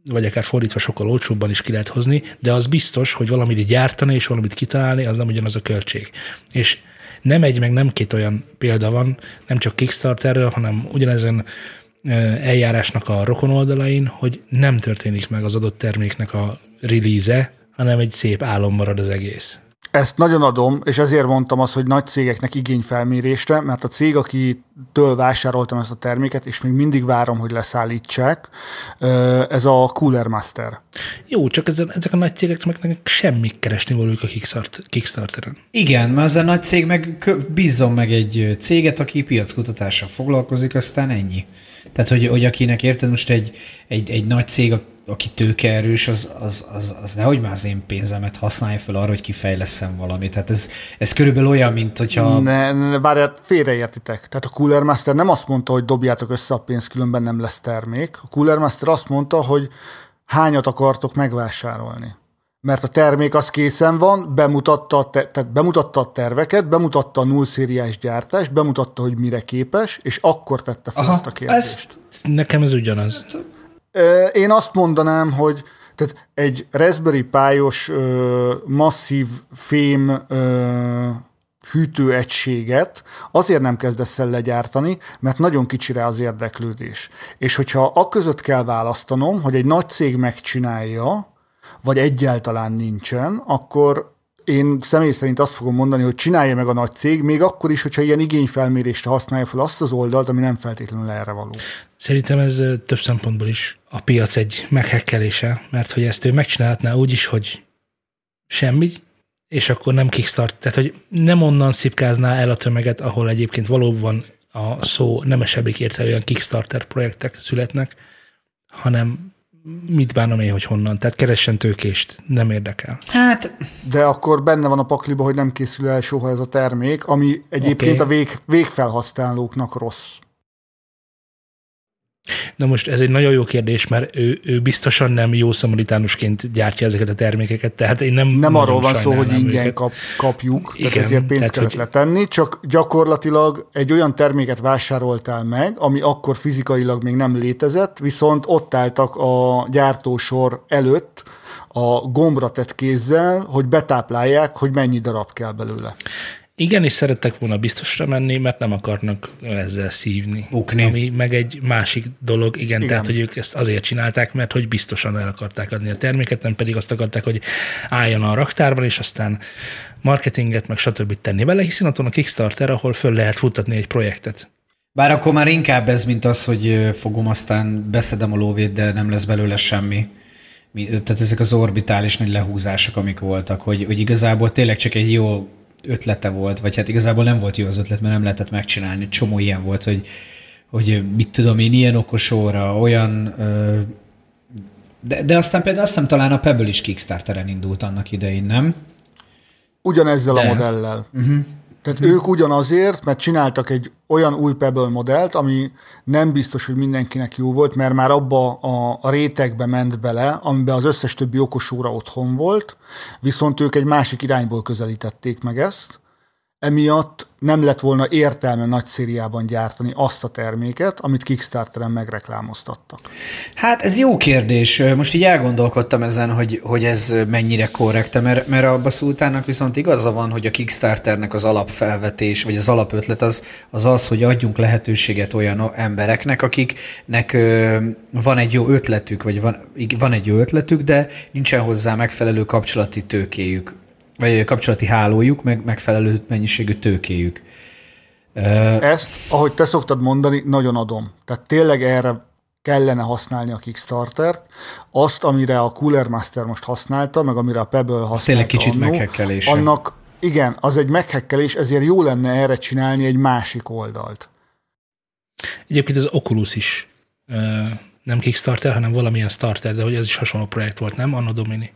vagy akár fordítva sokkal olcsóbban is ki lehet hozni, de az biztos, hogy valamit gyártani és valamit kitalálni, az nem ugyanaz a költség. És nem egy, meg nem két olyan példa van, nem csak Kickstarterről, hanem ugyanezen eljárásnak a rokon oldalain, hogy nem történik meg az adott terméknek a release hanem egy szép álom marad az egész. Ezt nagyon adom, és ezért mondtam azt, hogy nagy cégeknek igényfelmérésre, mert a cég, akitől vásároltam ezt a terméket, és még mindig várom, hogy leszállítsák, ez a Cooler Master. Jó, csak ezen, ezek a nagy cégeknek meg semmi keresni valójuk a Kickstart, Kickstarteren. Igen, mert az a nagy cég meg bízzon meg egy céget, aki piackutatással foglalkozik, aztán ennyi. Tehát, hogy, hogy akinek érted most egy, egy, egy nagy cég, aki tőkeerős, az, az, az, az nehogy már az én pénzemet használja fel arra, hogy kifejleszem valamit. Tehát ez, ez körülbelül olyan, mint hogyha... Ne, ne, várjál, félreértitek. Tehát a Cooler Master nem azt mondta, hogy dobjátok össze a pénzt, különben nem lesz termék. A Cooler Master azt mondta, hogy hányat akartok megvásárolni. Mert a termék az készen van, bemutatta, a te, tehát bemutatta a terveket, bemutatta a null szériás gyártást, bemutatta, hogy mire képes, és akkor tette fel Aha, ezt a kérdést. Nekem ez ugyanaz. Én azt mondanám, hogy tehát egy Raspberry ö, masszív fém ö, hűtőegységet azért nem kezdesz el legyártani, mert nagyon kicsire az érdeklődés. És hogyha a között kell választanom, hogy egy nagy cég megcsinálja, vagy egyáltalán nincsen, akkor én személy szerint azt fogom mondani, hogy csinálja meg a nagy cég, még akkor is, hogyha ilyen igényfelmérésre használja fel azt az oldalt, ami nem feltétlenül erre való. Szerintem ez több szempontból is a piac egy meghekkelése, mert hogy ezt ő megcsinálhatná úgy is, hogy semmi, és akkor nem kickstart, tehát hogy nem onnan szipkázná el a tömeget, ahol egyébként valóban a szó nemesebbik értelően Kickstarter projektek születnek, hanem mit bánom én, hogy honnan. Tehát keressen tőkést, nem érdekel. Hát, De akkor benne van a pakliba, hogy nem készül el soha ez a termék, ami egyébként Oké. a vég, végfelhasználóknak rossz. Na most ez egy nagyon jó kérdés, mert ő, ő biztosan nem jó szamaritánusként gyártja ezeket a termékeket, tehát én nem Nem arról van szó, hogy ingyen őket. kap, kapjuk, tehát Igen, ezért pénzt tehát, kellett hogy- letenni, csak gyakorlatilag egy olyan terméket vásároltál meg, ami akkor fizikailag még nem létezett, viszont ott álltak a gyártósor előtt a gombra tett kézzel, hogy betáplálják, hogy mennyi darab kell belőle. Igen, és szerettek volna biztosra menni, mert nem akarnak ezzel szívni. Bukni. Ami meg egy másik dolog, igen, igen, tehát hogy ők ezt azért csinálták, mert hogy biztosan el akarták adni a terméket, nem pedig azt akarták, hogy álljon a raktárban, és aztán marketinget, meg stb. tenni vele, hiszen ott van a Kickstarter, ahol föl lehet futtatni egy projektet. bár akkor már inkább ez, mint az, hogy fogom, aztán beszedem a lóvét, de nem lesz belőle semmi. Mi- Tehát ezek az orbitális nagy lehúzások, amik voltak, hogy, hogy igazából tényleg csak egy jó ötlete volt, vagy hát igazából nem volt jó az ötlet, mert nem lehetett megcsinálni. Csomó ilyen volt, hogy, hogy mit tudom én, ilyen okos óra, olyan... De, de aztán például azt hiszem talán a Pebble is Kickstarteren indult annak idején, nem? Ugyanezzel De. a modellel. Uh-huh. Tehát uh-huh. ők ugyanazért, mert csináltak egy olyan új Pebble modellt, ami nem biztos, hogy mindenkinek jó volt, mert már abba a rétegbe ment bele, amiben az összes többi okosóra otthon volt, viszont ők egy másik irányból közelítették meg ezt, emiatt nem lett volna értelme nagy szériában gyártani azt a terméket, amit Kickstarteren megreklámoztattak. Hát ez jó kérdés. Most így elgondolkodtam ezen, hogy, hogy ez mennyire korrekt, mert, mert a Baszultának viszont igaza van, hogy a Kickstarternek az alapfelvetés, vagy az alapötlet az, az az, hogy adjunk lehetőséget olyan embereknek, akiknek van egy jó ötletük, vagy van, van egy jó ötletük, de nincsen hozzá megfelelő kapcsolati tőkéjük, vagy kapcsolati hálójuk, meg megfelelő mennyiségű tőkéjük. Ezt, ahogy te szoktad mondani, nagyon adom. Tehát tényleg erre kellene használni a Kickstartert. Azt, amire a Cooler Master most használta, meg amire a Pebble használta tényleg kicsit annó, meghekkelése. Annak, igen, az egy meghekkelés, ezért jó lenne erre csinálni egy másik oldalt. Egyébként az Oculus is nem Kickstarter, hanem valamilyen starter, de hogy ez is hasonló projekt volt, nem? Anno Domini.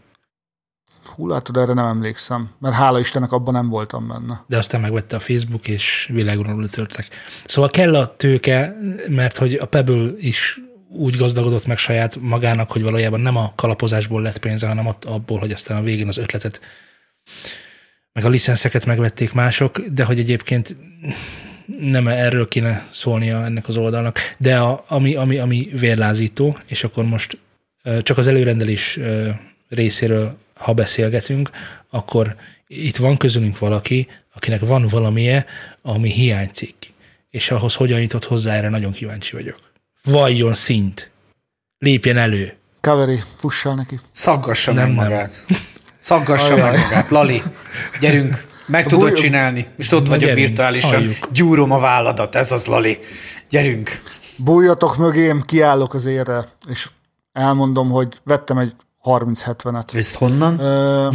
Hú, látod, erre nem emlékszem, mert hála Istennek abban nem voltam benne. de aztán megvette a Facebook, és világon letörtek. Szóval kell a tőke, mert hogy a Pebble is úgy gazdagodott meg saját magának, hogy valójában nem a kalapozásból lett pénze, hanem abból, hogy aztán a végén az ötletet, meg a licenszeket megvették mások, de hogy egyébként nem erről kéne szólnia ennek az oldalnak. De a, ami, ami, ami vérlázító, és akkor most csak az előrendelés részéről, ha beszélgetünk, akkor itt van közülünk valaki, akinek van valamije, ami hiányzik. És ahhoz hogyan jutott hozzá, erre nagyon kíváncsi vagyok. Valljon szint. Lépjen elő. Kaveri, fussál neki. Szaggassa Nem, meg nem. magát. Szaggassa Ajaj. meg magát. Lali, gyerünk. Meg tudod bújj- csinálni. Most ott Na, vagyok gyerünk, virtuálisan. halljuk. Gyúrom a válladat. Ez az, Lali. Gyerünk. Bújjatok mögém, kiállok az érre, és elmondom, hogy vettem egy 30-70-et. Ezt honnan? Ö,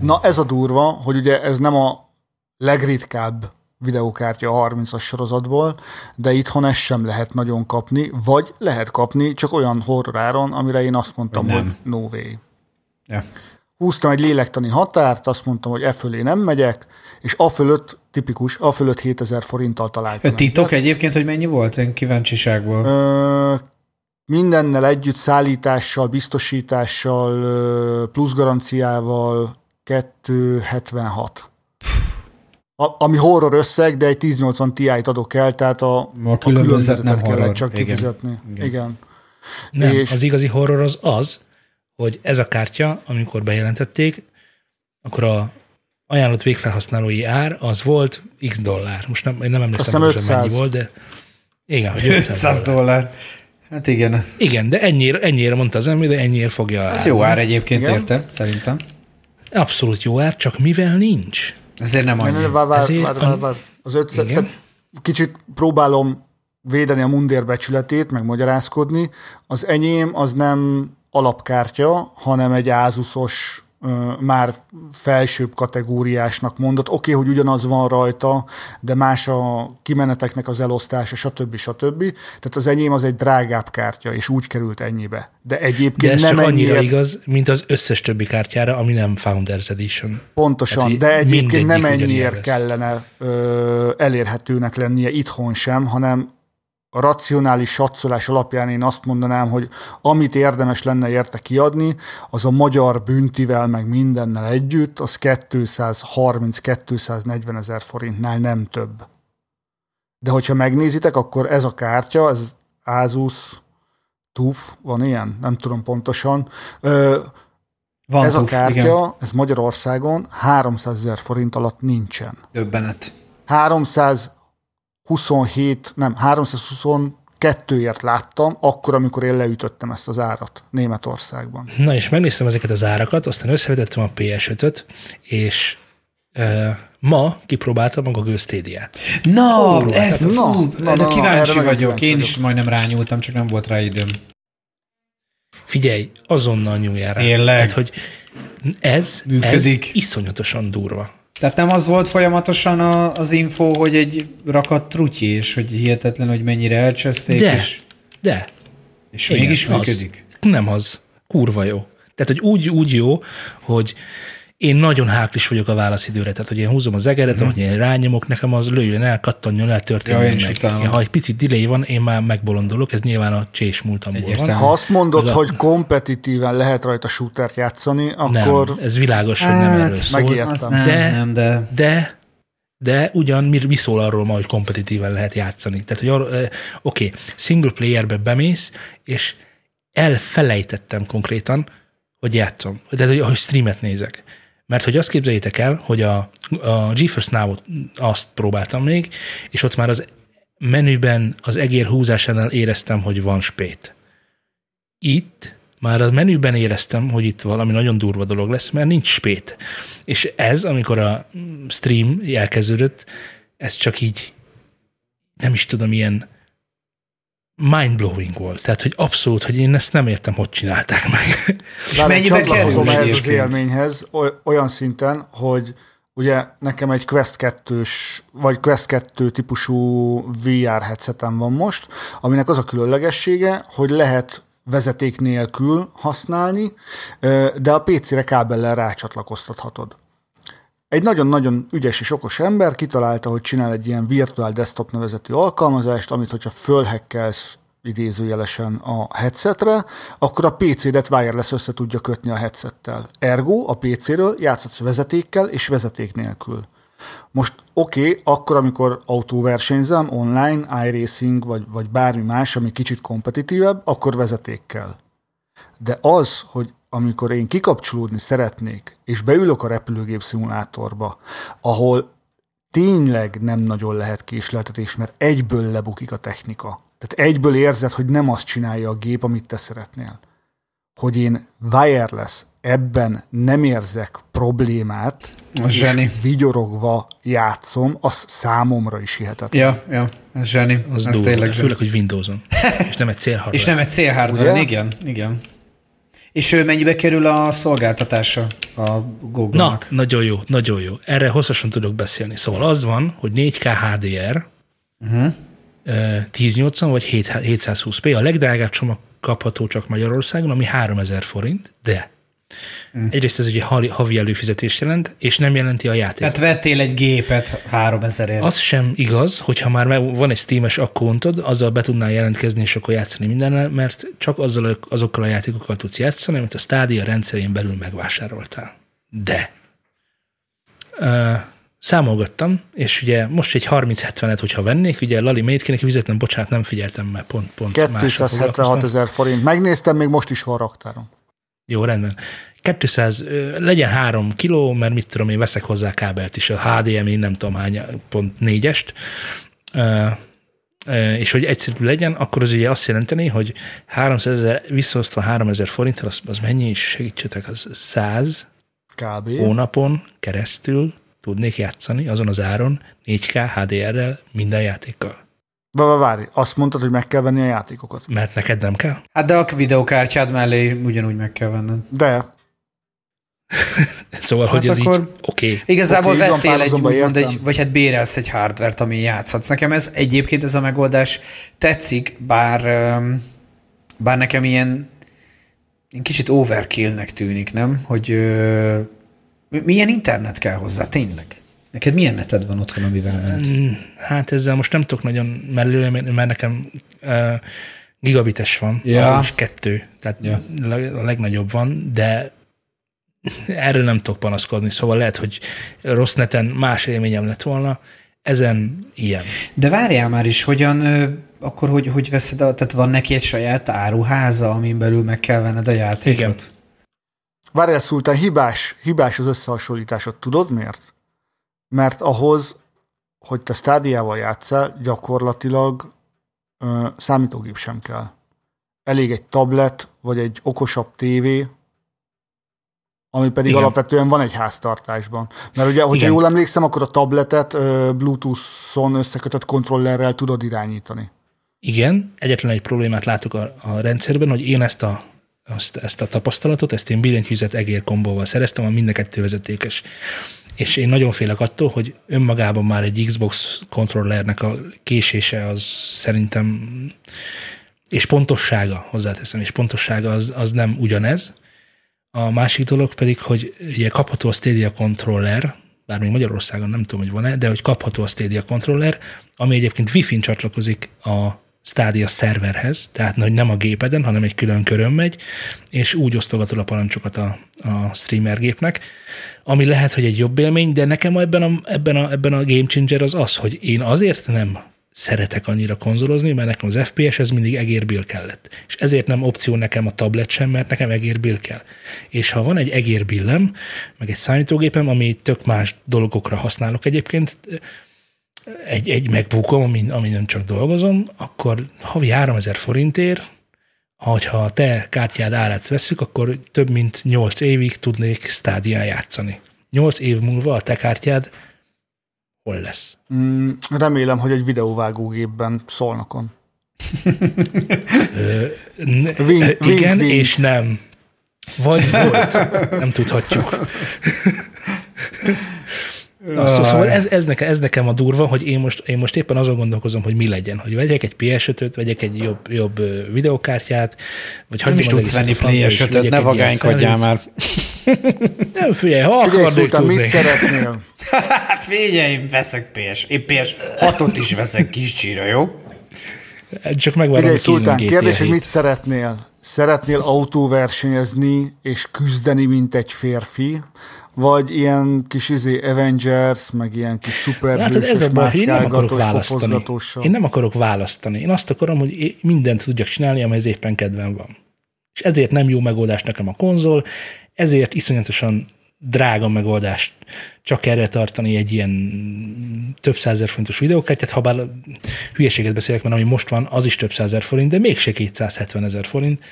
Na ez a durva, hogy ugye ez nem a legritkább videókártya a 30-as sorozatból, de itthon ezt sem lehet nagyon kapni, vagy lehet kapni, csak olyan horroráron, amire én azt mondtam, Vagy hogy nem. no way. Ja. Húztam egy lélektani határt, azt mondtam, hogy e fölé nem megyek, és a fölött, tipikus, a fölött 7000 forinttal találtam. A titok egyet. egyébként, hogy mennyi volt? Én kíváncsiságból. Ö, mindennel együtt, szállítással, biztosítással, plusz garanciával 276. A, ami horror összeg, de egy 1080 Ti-t adok el, tehát a, a, különbözet nem kellett horror. csak Igen. kifizetni. Igen. Igen. Nem, És- az igazi horror az az, hogy ez a kártya, amikor bejelentették, akkor a ajánlott végfelhasználói ár az volt x dollár. Most nem, én nem emlékszem, hogy mennyi 500. volt, de igen, hogy 500 500 dollár. dollár. Hát igen. Igen, de ennyire, ennyire mondta az ember, de ennyire fogja Ez jó ár egyébként Igen. érte, szerintem. Abszolút jó ár, csak mivel nincs. Ezért nem Ne, ne, ne, annyi. vár, vár, Ezért vár, vár, vár. Az 500, Igen. tehát kicsit próbálom védeni a mundér becsületét, meg magyarázkodni. Az enyém az nem alapkártya, hanem egy Azusos ö, már felsőbb kategóriásnak mondott. Oké, okay, hogy ugyanaz van rajta, de más a kimeneteknek az elosztása, stb. stb. Tehát az enyém az egy drágább kártya, és úgy került ennyibe. De De egyébként ez nem csak annyira ennyiért igaz, mint az összes többi kártyára, ami nem Founders Edition. Pontosan, Hát, de egyébként nem ennyiért lesz. kellene ö, elérhetőnek lennie itthon sem, hanem a racionális satszolás alapján én azt mondanám, hogy amit érdemes lenne érte kiadni, az a magyar büntivel, meg mindennel együtt, az 230-240 ezer forintnál nem több. De hogyha megnézitek, akkor ez a kártya, ez Asus TUF, van ilyen? Nem tudom pontosan. Ö, Van ez a tuf, kártya, igen. ez Magyarországon 300 ezer forint alatt nincsen. Döbbenet. 327, nem, 322-ért láttam, akkor, amikor én leütöttem ezt az árat Németországban. Na és megnéztem ezeket az árakat, aztán összevetettem a PS5-öt, és uh, ma kipróbáltam a Google Stadia-t. Na, Ó, ez, hát- fú, Na, na, na, de na, kíváncsi nagyon vagyok. kíváncsi Én is majdnem rányúltam, csak nem volt rá időm. Figyelj, azonnal nyúljál rá. Tényleg? Tehát, hogy ez, Működik. ez iszonyatosan durva. Tehát nem az volt folyamatosan a, az info, hogy egy rakat trutyi, és hogy hihetetlen, hogy mennyire elcseszték, De, és, de. és Igen, mégis az. működik. Nem az. Kurva jó. Tehát, hogy úgy, úgy jó, hogy én nagyon háklis vagyok a válaszidőre, tehát hogy én húzom az egeret, mm. hogy én rányomok, nekem az lőjön el, kattanjon el, történjen Mhm. Ja, én is meg. Én, ha egy picit delay van, én már megbolondolok, ez nyilván a csés múltamból van. Ha azt mondod, Meg a- hogy kompetitíven lehet rajta shootert játszani, Nem, akkor ez világos, hogy nem Hát, erről szól. nem, De- nem, de De, de ugyan mi, mi szól arról ma, hogy kompetitíven lehet játszani? Tehát, hogy oké, okay, single playerbe bemész, és elfelejtettem konkrétan, hogy játszom. Tehát, hogy, hogy streamet nézek. Mert hogy azt képzeljétek el, hogy a, a GeForce Now-ot azt próbáltam még, és ott már az menüben az egér húzásánál éreztem, hogy van spét. Itt már a menüben éreztem, hogy itt valami nagyon durva dolog lesz, mert nincs spét. És ez, amikor a stream elkezdődött, ez csak így, nem is tudom, ilyen mindblowing volt. Tehát, hogy abszolút, hogy én ezt nem értem, hogy csinálták meg. És Várj, mennyibe kerül ehhez az élményhez oly- olyan szinten, hogy ugye nekem egy Quest 2-s, vagy Quest 2 típusú VR headsetem van most, aminek az a különlegessége, hogy lehet vezeték nélkül használni, de a PC-re kábellel rácsatlakoztathatod. Egy nagyon-nagyon ügyes és okos ember kitalálta, hogy csinál egy ilyen virtuál desktop nevezetű alkalmazást, amit hogyha fölhekkelsz idézőjelesen a headsetre, akkor a PC-det wireless össze tudja kötni a headsettel. Ergo a PC-ről játszhatsz vezetékkel és vezeték nélkül. Most oké, okay, akkor, amikor autóversenyzem, online, iRacing, vagy, vagy bármi más, ami kicsit kompetitívebb, akkor vezetékkel. De az, hogy amikor én kikapcsolódni szeretnék, és beülök a repülőgép szimulátorba, ahol tényleg nem nagyon lehet késleltetés, mert egyből lebukik a technika. Tehát egyből érzed, hogy nem azt csinálja a gép, amit te szeretnél. Hogy én wireless ebben nem érzek problémát, Az zseni. vigyorogva játszom, az számomra is hihetetlen. Ja, ja, ez zseni. Az ez durva, tényleg zseni. főleg, hogy Windowson. És nem egy célhardware. És nem egy célhardware, igen, igen. És ő mennyibe kerül a szolgáltatása a Na, Google-nak? nagyon jó, nagyon jó. Erre hosszasan tudok beszélni. Szóval az van, hogy 4K HDR, uh-huh. 1080 vagy 7 720p. A legdrágább csomag kapható csak Magyarországon, ami 3000 forint, de Hm. egyrészt ez ugye havi előfizetést jelent, és nem jelenti a játék. Hát vettél egy gépet 3000 ért. Az sem igaz, hogyha már van egy Steam-es akkóntod, azzal be tudnál jelentkezni, és akkor játszani mindennel, mert csak azzal, azokkal a játékokkal tudsz játszani, amit a Stadia rendszerén belül megvásároltál. De ö, számolgattam, és ugye most egy 30-70-et, hogyha vennék, ugye Lali Mate kéne fizetnem, bocsánat, nem figyeltem, mert pont, pont mással 276 foglalkoztam. ezer forint. Megnéztem, még most is van raktáron. Jó, rendben. 200, ö, legyen 3 kiló, mert mit tudom, én veszek hozzá kábelt is, a HDMI nem tudom hány, pont négyest, és hogy egyszerű legyen, akkor az ugye azt jelenteni, hogy 300 ezer, visszaosztva 3000 forinttal, az, az mennyi is, segítsetek, az 100 Kb. hónapon keresztül tudnék játszani azon az áron 4K HDR-rel minden játékkal. Várj, azt mondtad, hogy meg kell venni a játékokat. Mert neked nem kell? Hát de a videokártyád mellé ugyanúgy meg kell venned. De Szóval, Hát hogy ez akkor- így oké. Okay. Igazából okay, vettél egy, értem. egy, vagy hát bérelsz egy hardvert, ami játszhatsz. Nekem ez egyébként ez a megoldás tetszik, bár, bár nekem ilyen, ilyen kicsit overkillnek tűnik, nem? Hogy milyen internet kell hozzá, tényleg? Neked milyen neted van otthon, amivel ment? Mm, Hát ezzel most nem tudok nagyon mellőle, mert nekem uh, gigabites van, Ja. is kettő, tehát Ja. a legnagyobb van, de erről nem tudok panaszkodni, szóval lehet, hogy rossz neten más élményem lett volna, ezen ilyen. De várjál már is, hogyan, ö, akkor hogy, hogy veszed, a, tehát van neki egy saját áruháza, amin belül meg kell venned a játékot? Igen. várjál, Szultán, hibás, hibás az összehasonlításod. Tudod miért? Mert ahhoz, hogy te stádiával játszál, gyakorlatilag ö, számítógép sem kell. Elég egy tablet, vagy egy okosabb tévé, ami pedig Igen. Alapvetően van egy háztartásban. Mert ugye, hogyha Igen. jól emlékszem, akkor a tabletet ö, Bluetooth-on összekötött kontrollerrel tudod irányítani. Igen, egyetlen egy problémát látok a, a rendszerben, hogy én ezt a, azt, ezt a tapasztalatot, ezt én billentyűzet egér kombóval szereztem, a mind a kettő vezetékes. És én nagyon félek attól, hogy önmagában már egy Xbox kontrollernek a késése az szerintem, és pontossága, hozzáteszem, és pontossága az, az nem ugyanez. A másik dolog pedig, hogy ugye kapható a Stadia controller, bár még Magyarországon nem tudom, hogy van-e, de hogy kapható a Stadia controller, ami egyébként Wi-Fi-n csatlakozik a Stadia szerverhez, tehát hogy nem a gépeden, hanem egy külön körön megy, és úgy osztogatod a parancsokat a, a streamer gépnek, ami lehet, hogy egy jobb élmény, de nekem ebben a, ebben, a, ebben a game changer az az, hogy én azért nem szeretek annyira konzolozni, mert nekem az FPS ez mindig egérbil kellett. És ezért nem opció nekem a tablet sem, mert nekem egérbil kell. És ha van egy egérbillem, meg egy számítógépem, ami tök más dolgokra használok egyébként, egy, egy megbookom, amin, amin nem csak dolgozom, akkor havi 3000 forintért, hogyha a te kártyád árát veszük, akkor több mint 8 évig tudnék stádián játszani. 8 év múlva a te kártyád hol lesz? Mm, remélem, hogy egy videóvágógépben szólnakon. Wink, ö, igen wink, wink. és nem. Vagy volt. Nem tudhatjuk. Na, szó- szóval ez, ez, nekem, ez nekem a durva, hogy én most, én most éppen azon gondolkozom, hogy mi legyen, hogy vegyek egy PS5-öt, vegyek egy jobb, jobb videokártyát, vagy Nem is hagyjam az tudsz venni a francba, és PS5-öt, vegyek ne vagánykodjál már. Nem, figyelj, ha akarnék Szultán, mit tudni. szeretnél? Hát figyelj, én veszek PS, én PS 6-ot is veszek kis csíra, jó? Csak megvárom, Figyelj, Szultán, kérdés, hogy 7. mit szeretnél? Szeretnél autóversenyezni és küzdeni, mint egy férfi? Vagy ilyen kis izé Avengers, meg ilyen kis Látod, szuperhősös ez nem akarok mászkálgatós? Én nem akarok választani. Én azt akarom, hogy mindent tudjak csinálni, amelyhez éppen kedvem van. És ezért nem jó megoldás nekem a konzol, ezért iszonyatosan drága megoldás csak erre tartani egy ilyen több százer forintos videókártyát, ha bár hülyeséget beszélek, mert ami most van, az is több százer forint, de mégse 270 ezer forint.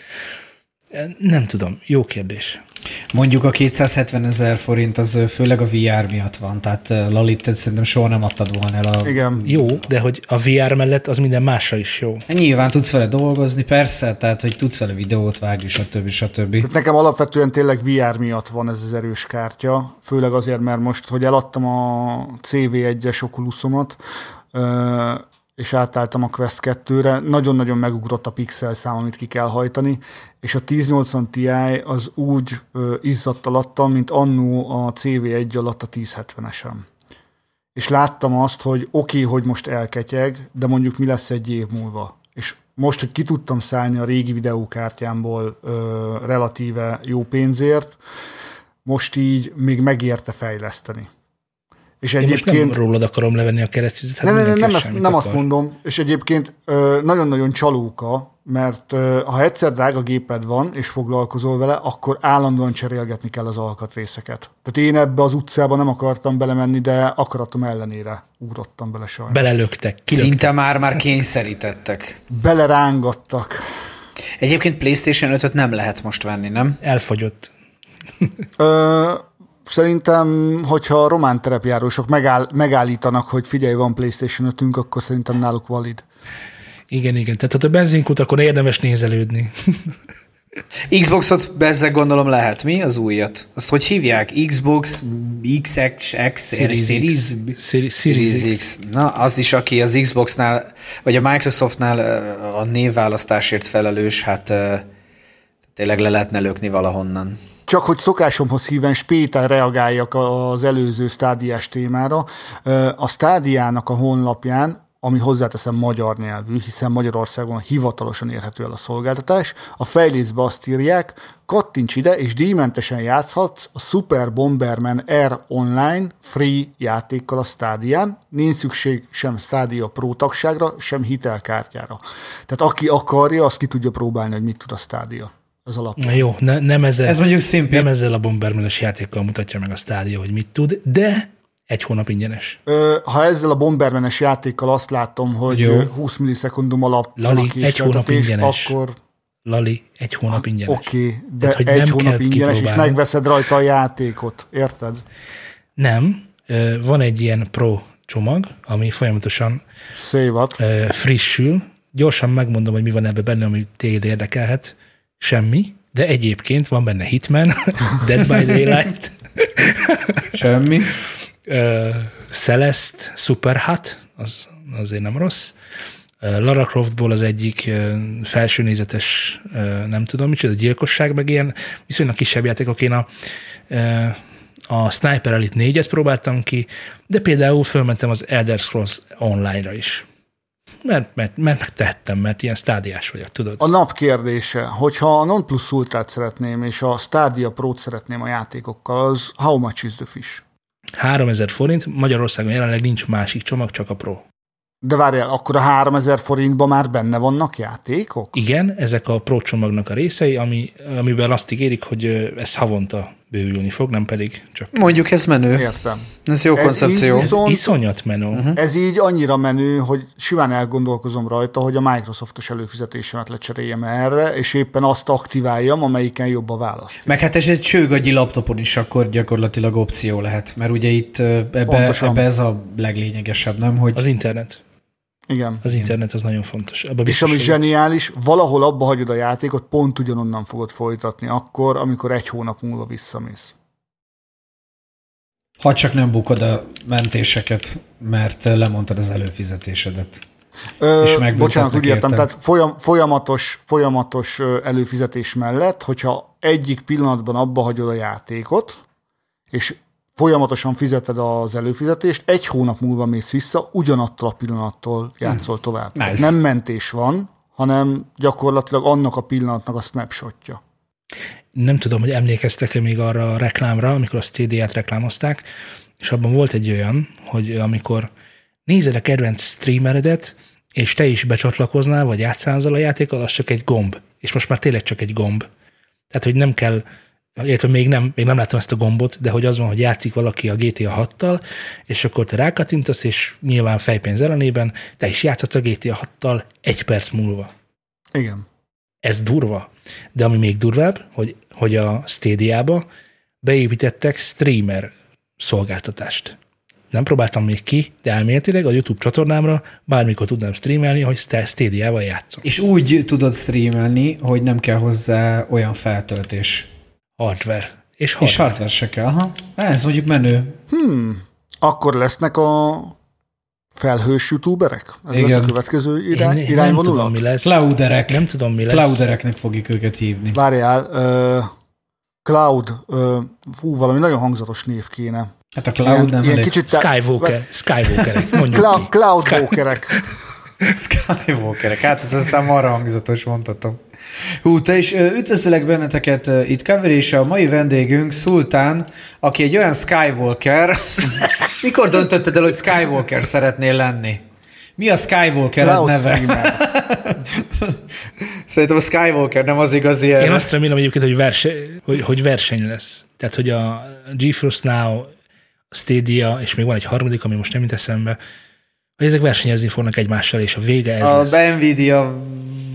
Nem tudom, jó kérdés. Mondjuk a 270 ezer forint az főleg a VR miatt van, tehát Lalit, te szerintem soha nem adtad volna el a... Igen. Jó, de hogy a VR mellett az minden másra is jó. Hát Nyilván tudsz vele dolgozni, persze, tehát hogy tudsz vele videót vágni, stb. stb. Tehát Nekem alapvetően tényleg VR miatt van ez az erős kártya, főleg azért, mert most, hogy eladtam a CV1-es Oculusomat, ö, és átálltam a Quest 2-re, nagyon-nagyon megugrott a pixel szám, amit ki kell hajtani, és a 1080 Ti az úgy ö, izzadt alattam, mint annó a CV1 alatt a 1070-esem. És láttam azt, hogy oké, okay, hogy most elketyeg, de mondjuk mi lesz egy év múlva. És most, hogy ki tudtam szállni a régi videókártyámból ö, relatíve jó pénzért, most így még megérte fejleszteni. És Én most egyébként... nem rólad akarom levenni a keresztüzet. hát Nem, nem, nem, ezt, nem azt akar. mondom, és egyébként ö, nagyon-nagyon csalóka, mert ö, ha egyszer drága géped van, és foglalkozol vele, akkor állandóan cserélgetni kell az alkatrészeket. Tehát én ebbe az utcába nem akartam belemenni, de akaratom ellenére ugrottam bele sajnos. Be- Belelöktek, kilöktek. Szinte már már kényszerítettek. Belerángattak. Egyébként PlayStation 5-öt nem lehet most venni, nem? Elfogyott. Ö, szerintem, hogyha a román terepjárósok megáll, megállítanak, hogy figyelj, van PlayStation 5 akkor szerintem náluk valid. Igen, igen. Tehát ha a benzinkút, akkor érdemes nézelődni. Xboxot bezzeg gondolom lehet, mi? Az újat. Azt hogy hívják? Xbox, XX, X, Series, Series, Series, Series X. Na, az is, aki az Xboxnál, vagy a Microsoftnál a névválasztásért felelős, hát tényleg le lehetne lökni valahonnan. Csak hogy szokásomhoz híven spéten reagáljak az előző stádiás témára. A stádiának a honlapján, ami hozzáteszem magyar nyelvű, hiszen Magyarországon hivatalosan érhető el a szolgáltatás, a fejlészbe azt írják, kattints ide, és díjmentesen játszhatsz a Super Bomberman Air Online free játékkal a stádián. Nincs szükség sem Stadia Pro tagságra, sem hitelkártyára. Tehát aki akarja, azt ki tudja próbálni, hogy mit tud a Stadia. Ez alap. Na jó, ne, nem, ezzel, Ez mondjuk szimpi. nem ezzel a Bombermanes játékkal mutatja meg a stádia, hogy mit tud, de egy hónap ingyenes. Ö, ha ezzel a bombermenes játékkal azt látom, hogy Jó. Jó. 20 millisekundum alatt Lali, egy hónap ingyenes. akkor Lali, egy hónap ingyenes. oké, okay, de Tehát, hogy egy nem hónap ingyenes, és megveszed rajta a játékot, érted? Nem, ö, van egy ilyen pro csomag, ami folyamatosan Szévat. ö, frissül. Gyorsan megmondom, hogy mi van ebben benne, ami téged érdekelhet. Semmi, de egyébként van benne Hitman, Dead by Daylight, Semmi. ö, Celeste, Superhot, az azért nem rossz. Ö, Lara Croftból az egyik felsőnézetes, nem tudom micsoda, gyilkosság, meg ilyen viszonylag kisebb játékok. Én a, a Sniper Elite 4-et próbáltam ki, de például fölmentem az Elder Scrolls online-ra is. Mert, mert, mert megtehettem, mert ilyen stádiás vagyok, tudod? A nap kérdése, hogyha a Non Plus Ultrát szeretném, és a Stadia Pro-t szeretném a játékokkal, az how much is the fish? 3000 forint, Magyarországon jelenleg nincs másik csomag, csak a Pro. De várjál, akkor a 3000 forintban már benne vannak játékok? Igen, ezek a Pro csomagnak a részei, ami, amiben azt ígérik, hogy ez havonta bővülni fog, nem pedig csak Mondjuk ez menő. Értem. Ez jó Ez koncepció. így viszont- iszonyat menő. Uh-huh. Ez így annyira menő, hogy simán elgondolkozom rajta, hogy a Microsoftos előfizetésemet lecseréljem erre, és éppen azt aktiváljam, amelyiken jobb a választ. Meg hát ez egy csőgagyi laptopon is akkor gyakorlatilag opció lehet, mert ugye itt ebbe, Pontosan. ebbe ez a leglényegesebb, nem? Hogy Az internet. Igen. Az internet az nagyon fontos. Abba És biztos ami vagyok. zseniális, valahol abba hagyod a játékot, pont ugyanonnan fogod folytatni akkor, amikor egy hónap múlva visszamész. Ha csak nem bukod a mentéseket, mert lemondtad az előfizetésedet. Ö, És bocsánat, úgy értem, érte. tehát folyam, folyamatos, folyamatos előfizetés mellett, hogyha egyik pillanatban abba hagyod a játékot, és folyamatosan fizeted az előfizetést, egy hónap múlva mész vissza, ugyanattól a pillanattól játszol tovább. Tehát Nice. Nem mentés van, hanem gyakorlatilag annak a pillanatnak a snapshotja. Nem tudom, hogy emlékeztek-e még arra a reklámra, amikor a Stadia-t reklámozták, és abban volt egy olyan, hogy amikor nézed a kedvenc streameredet, és te is becsatlakoznál, vagy játszál a játékkal, az csak egy gomb. És most már tényleg csak egy gomb. Tehát, hogy nem kell, illetve még nem, még nem láttam ezt a gombot, de hogy az van, hogy játszik valaki a GTA 6-tal, és akkor te rákattintasz, és nyilván fejpénz ellenében te is játszhatsz a GTA 6-tal egy perc múlva. Igen. Ez durva. De ami még durvább, hogy, hogy a Stadia-ba beépítettek streamer szolgáltatást. Nem próbáltam még ki, de elméletileg a YouTube csatornámra bármikor tudnám streamelni, hogy Sta- Stadia-val játszom. És úgy tudod streamelni, hogy nem kell hozzá olyan feltöltés. Hardware. És És hardware. hardware se kell. Aha. Ez mondjuk menő. Akkor lesznek a felhős youtuberek? Ez Igen. lesz a következő irány, Én nem irányvonulat? tudom, mi lesz. Clouderek. Nem tudom, mi lesz. Cloudereknek fogjuk őket hívni. Várjál, uh, Cloud, uh, fú, valami nagyon hangzatos név kéne. Hát a Cloud nem ilyen elég. kicsit te- Skywalker. Skywalkerek, mondjuk Cloud, ki. Cloud Walkerek. Skywalkerek. Hát ez aztán marra hangzatos, mondhatom. Hú, te is üdvözlök benneteket itt Cover, és a mai vendégünk Szultán, aki egy olyan Skywalker. Mikor döntötted el, hogy Skywalker szeretnél lenni? Mi a Skywalker Cloud neve? Szerintem a Skywalker nem az igazi Én erre. azt remélem egyébként, hogy, verse, hogy, hogy verseny lesz. Tehát, hogy a GeForce Now, a Stadia, és még van egy harmadik, ami most nem jut eszembe, hogy ezek versenyezni fognak egymással, és a vége ez A lesz. Nvidia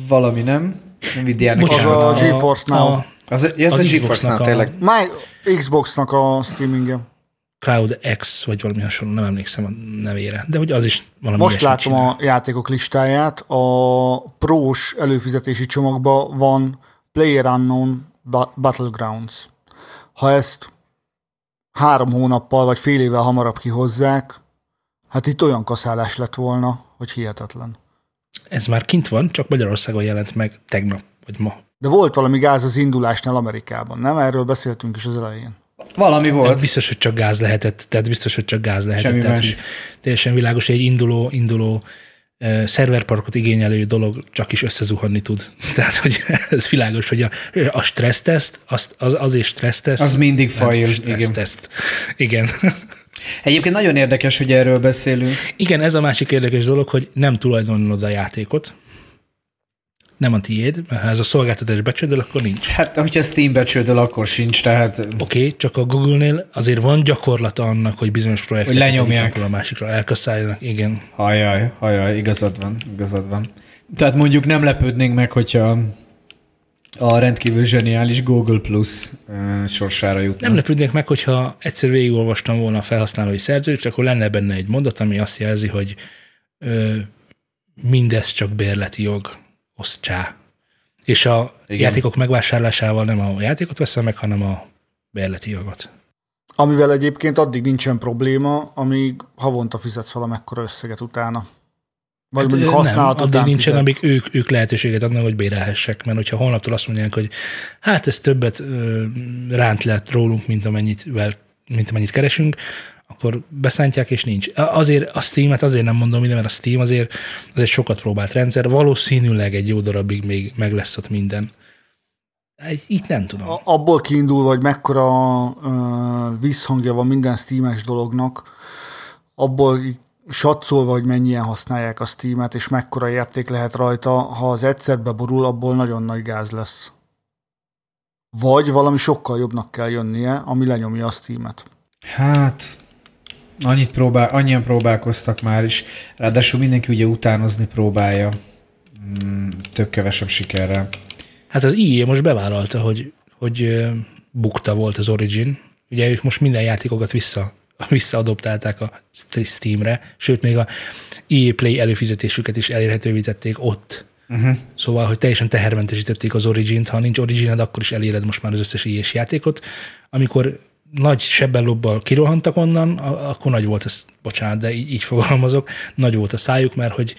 valami, nem? Nvidia-nek Az is a van. GeForce Now. a Az, ez az a Xboxnak GeForce-nál a- tényleg. My Xboxnak a streamingje. Cloud X, vagy valami hasonló, nem emlékszem a nevére, de hogy az is valami Most látom csinál. a játékok listáját. A prós előfizetési csomagban van PlayerUnknown Ba- Battlegrounds. Ha ezt három hónappal vagy fél évvel hamarabb kihozzák, hát itt olyan kaszálás lett volna, hogy hihetetlen. Ez már kint van, csak Magyarországon jelent meg tegnap, vagy ma. De volt valami gáz az indulásnál Amerikában, nem? Erről beszéltünk is az elején. Valami Volt. Biztos, hogy csak gáz lehetett, tehát biztos, hogy csak gáz lehetett. Semmi tehát, más. Teljesen világos, egy induló, induló uh, szerverparkot igényelő dolog csak is összezuhanni tud. Tehát, hogy ez világos, hogy a, a stresszteszt, az, az azért stresszteszt. Az mindig fail, igen. Igen. Egyébként nagyon érdekes, hogy erről beszélünk. Igen, ez a másik érdekes dolog, hogy nem tulajdonolod a játékot, nem a tiéd, mert ha ez a szolgáltatás becsődöl, akkor nincs. Hát, hogyha Steam becsődöl, akkor sincs, tehát Oké, okay, csak a Google-nél azért van gyakorlata annak, hogy bizonyos projekteket Hogy lenyomják. a másikra elkasszáljanak. Igen. hajaj, hajaj, igazad van, igazad van. Tehát mondjuk nem lepődnénk meg, hogyha a rendkívül zseniális Google Plus uh, sorsára jutna. Nem lepődnék meg, hogyha egyszer végigolvastam volna a felhasználói szerződést, akkor lenne benne egy mondat, ami azt jelzi, hogy ö, mindez csak bérleti jog, osztsá. És a. Igen. játékok megvásárlásával nem a játékot veszem meg, hanem a bérleti jogot. Amivel egyébként addig nincsen probléma, amíg havonta fizetsz valamekkora összeget utána. Vagy hát, mondjuk Ö, használat nem, után nincsen, fizetsz. amíg ők, ők lehetőséget adnak, hogy bérelhessek, mert hogyha holnaptól azt mondják, hogy hát ez többet ö, ránt lett rólunk, mint amennyit, vel, mint amennyit keresünk, akkor beszántják, és nincs. Azért a Steam-et azért nem mondom ide, mert a Steam azért az egy sokat próbált rendszer, valószínűleg egy jó darabig még meg lesz ott minden. Itt nem tudom. A- abból kiindulva, hogy mekkora uh, visszhangja van minden Steam-es dolognak, abból így satszolva, hogy mennyien használják a Steam-et, és mekkora érték lehet rajta, ha az egyszer beborul, abból nagyon nagy gáz lesz. Vagy valami sokkal jobbnak kell jönnie, ami lenyomja a Steam-et. Hát, annyit próbál, annyian próbálkoztak már is. Ráadásul mindenki ugye utánozni próbálja. Mm, több-kevesebb sikerrel. Hát az EA most bevállalta, hogy, hogy bukta volt az Origin. Ugye ők most minden játékokat vissza, visszaadoptálták a Steamre, sőt még a EA Play előfizetésüket is elérhetővé tették ott. Uh-huh. Szóval, hogy teljesen tehermentesítették az Origin-t, ha nincs Origin akkor is eléred most már az összes EA-s játékot. Amikor nagy sebbellobbal kirohantak onnan, akkor nagy volt ez, bocsánat, de így, így fogalmazok, nagy volt a szájuk, mert hogy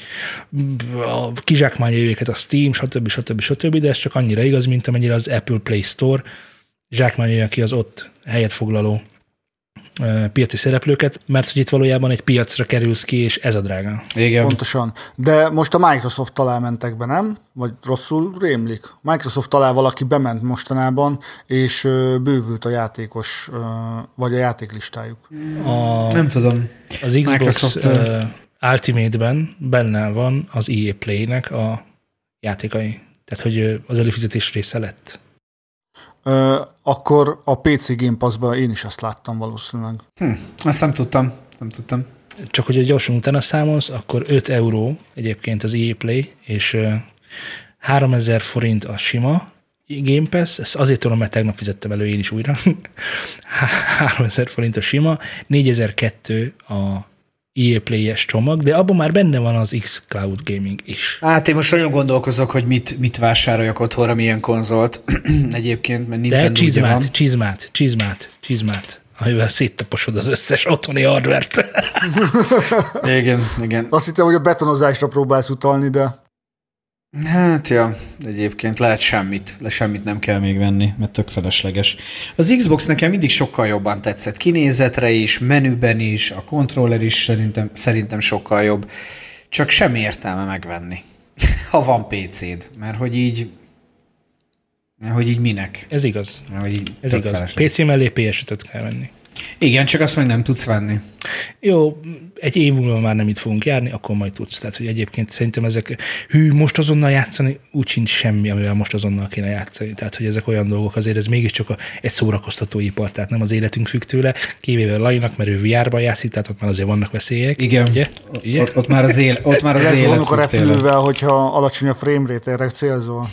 a kizsákmányolja őket a Steam, stb. stb. stb., de ez csak annyira igaz, mint amennyire az Apple Play Store zsákmányolja ki az ott helyet foglaló piaci szereplőket, mert hogy itt valójában egy piacra kerülsz ki, és ez a drága. Igen. Pontosan. De most a Microsoft alá mentek be, nem? Vagy rosszul rémlik? Microsoft alá valaki bement mostanában, és bővült a játékos, vagy a játéklistájuk. A, Nem tudom. az Xbox Microsoft, uh, Ultimate-ben benne van az EA Play-nek a játékai. Tehát, hogy az előfizetés része lett. Akkor a PC Game Pass-ban én is ezt láttam valószínűleg. Hm, azt nem tudtam. Nem tudtam. Csak hogy gyorsan utána számolsz, akkor 5 euró egyébként az EA Play, és ö, 3000 forint a sima Game Pass, ezt azért tudom, mert tegnap fizettem elő én is újra. 3000 forint a sima, 4002 a EA Play-es csomag, de abban már benne van az X Cloud Gaming is. Hát én most nagyon gondolkozok, hogy mit, mit vásároljak otthonra, milyen konzolt. Egyébként, mert De Nintendo van. csizmát, csizmát, csizmát, csizmát, amivel széttaposod az összes otthoni hardvert. Igen, igen. Azt hittem, hogy a betonozásra próbálsz utalni, de Hát ja, egyébként lehet semmit, le semmit nem kell még venni, mert tök felesleges. Az Xbox nekem mindig sokkal jobban tetszett. Kinézetre is, menüben is, a controller is szerintem, szerintem sokkal jobb. Csak semmi értelme megvenni, ha van PC-d, mert hogy így, mert hogy így minek? Ez igaz. Mert hogy így Ez igaz. PC mellé PS5-öt kell venni. Igen, csak azt meg nem tudsz venni. Jó, egy év múlva már nem itt fogunk járni, akkor majd tudsz. Tehát, hogy egyébként szerintem ezek, hű, most azonnal játszani, úgy sincs semmi, amivel most azonnal kéne játszani. Tehát, hogy ezek olyan dolgok, azért ez mégiscsak a, egy szórakoztató ipar, tehát nem az életünk függ tőle, kivéve Lainak, mert ő VR-ban játszik, tehát ott már azért vannak veszélyek. Igen, Ugye? Ugye? Ott, ott, már az élet, ott már az élet Rezgolunk a repülővel, hogyha alacsony a frame rate, erre célzol.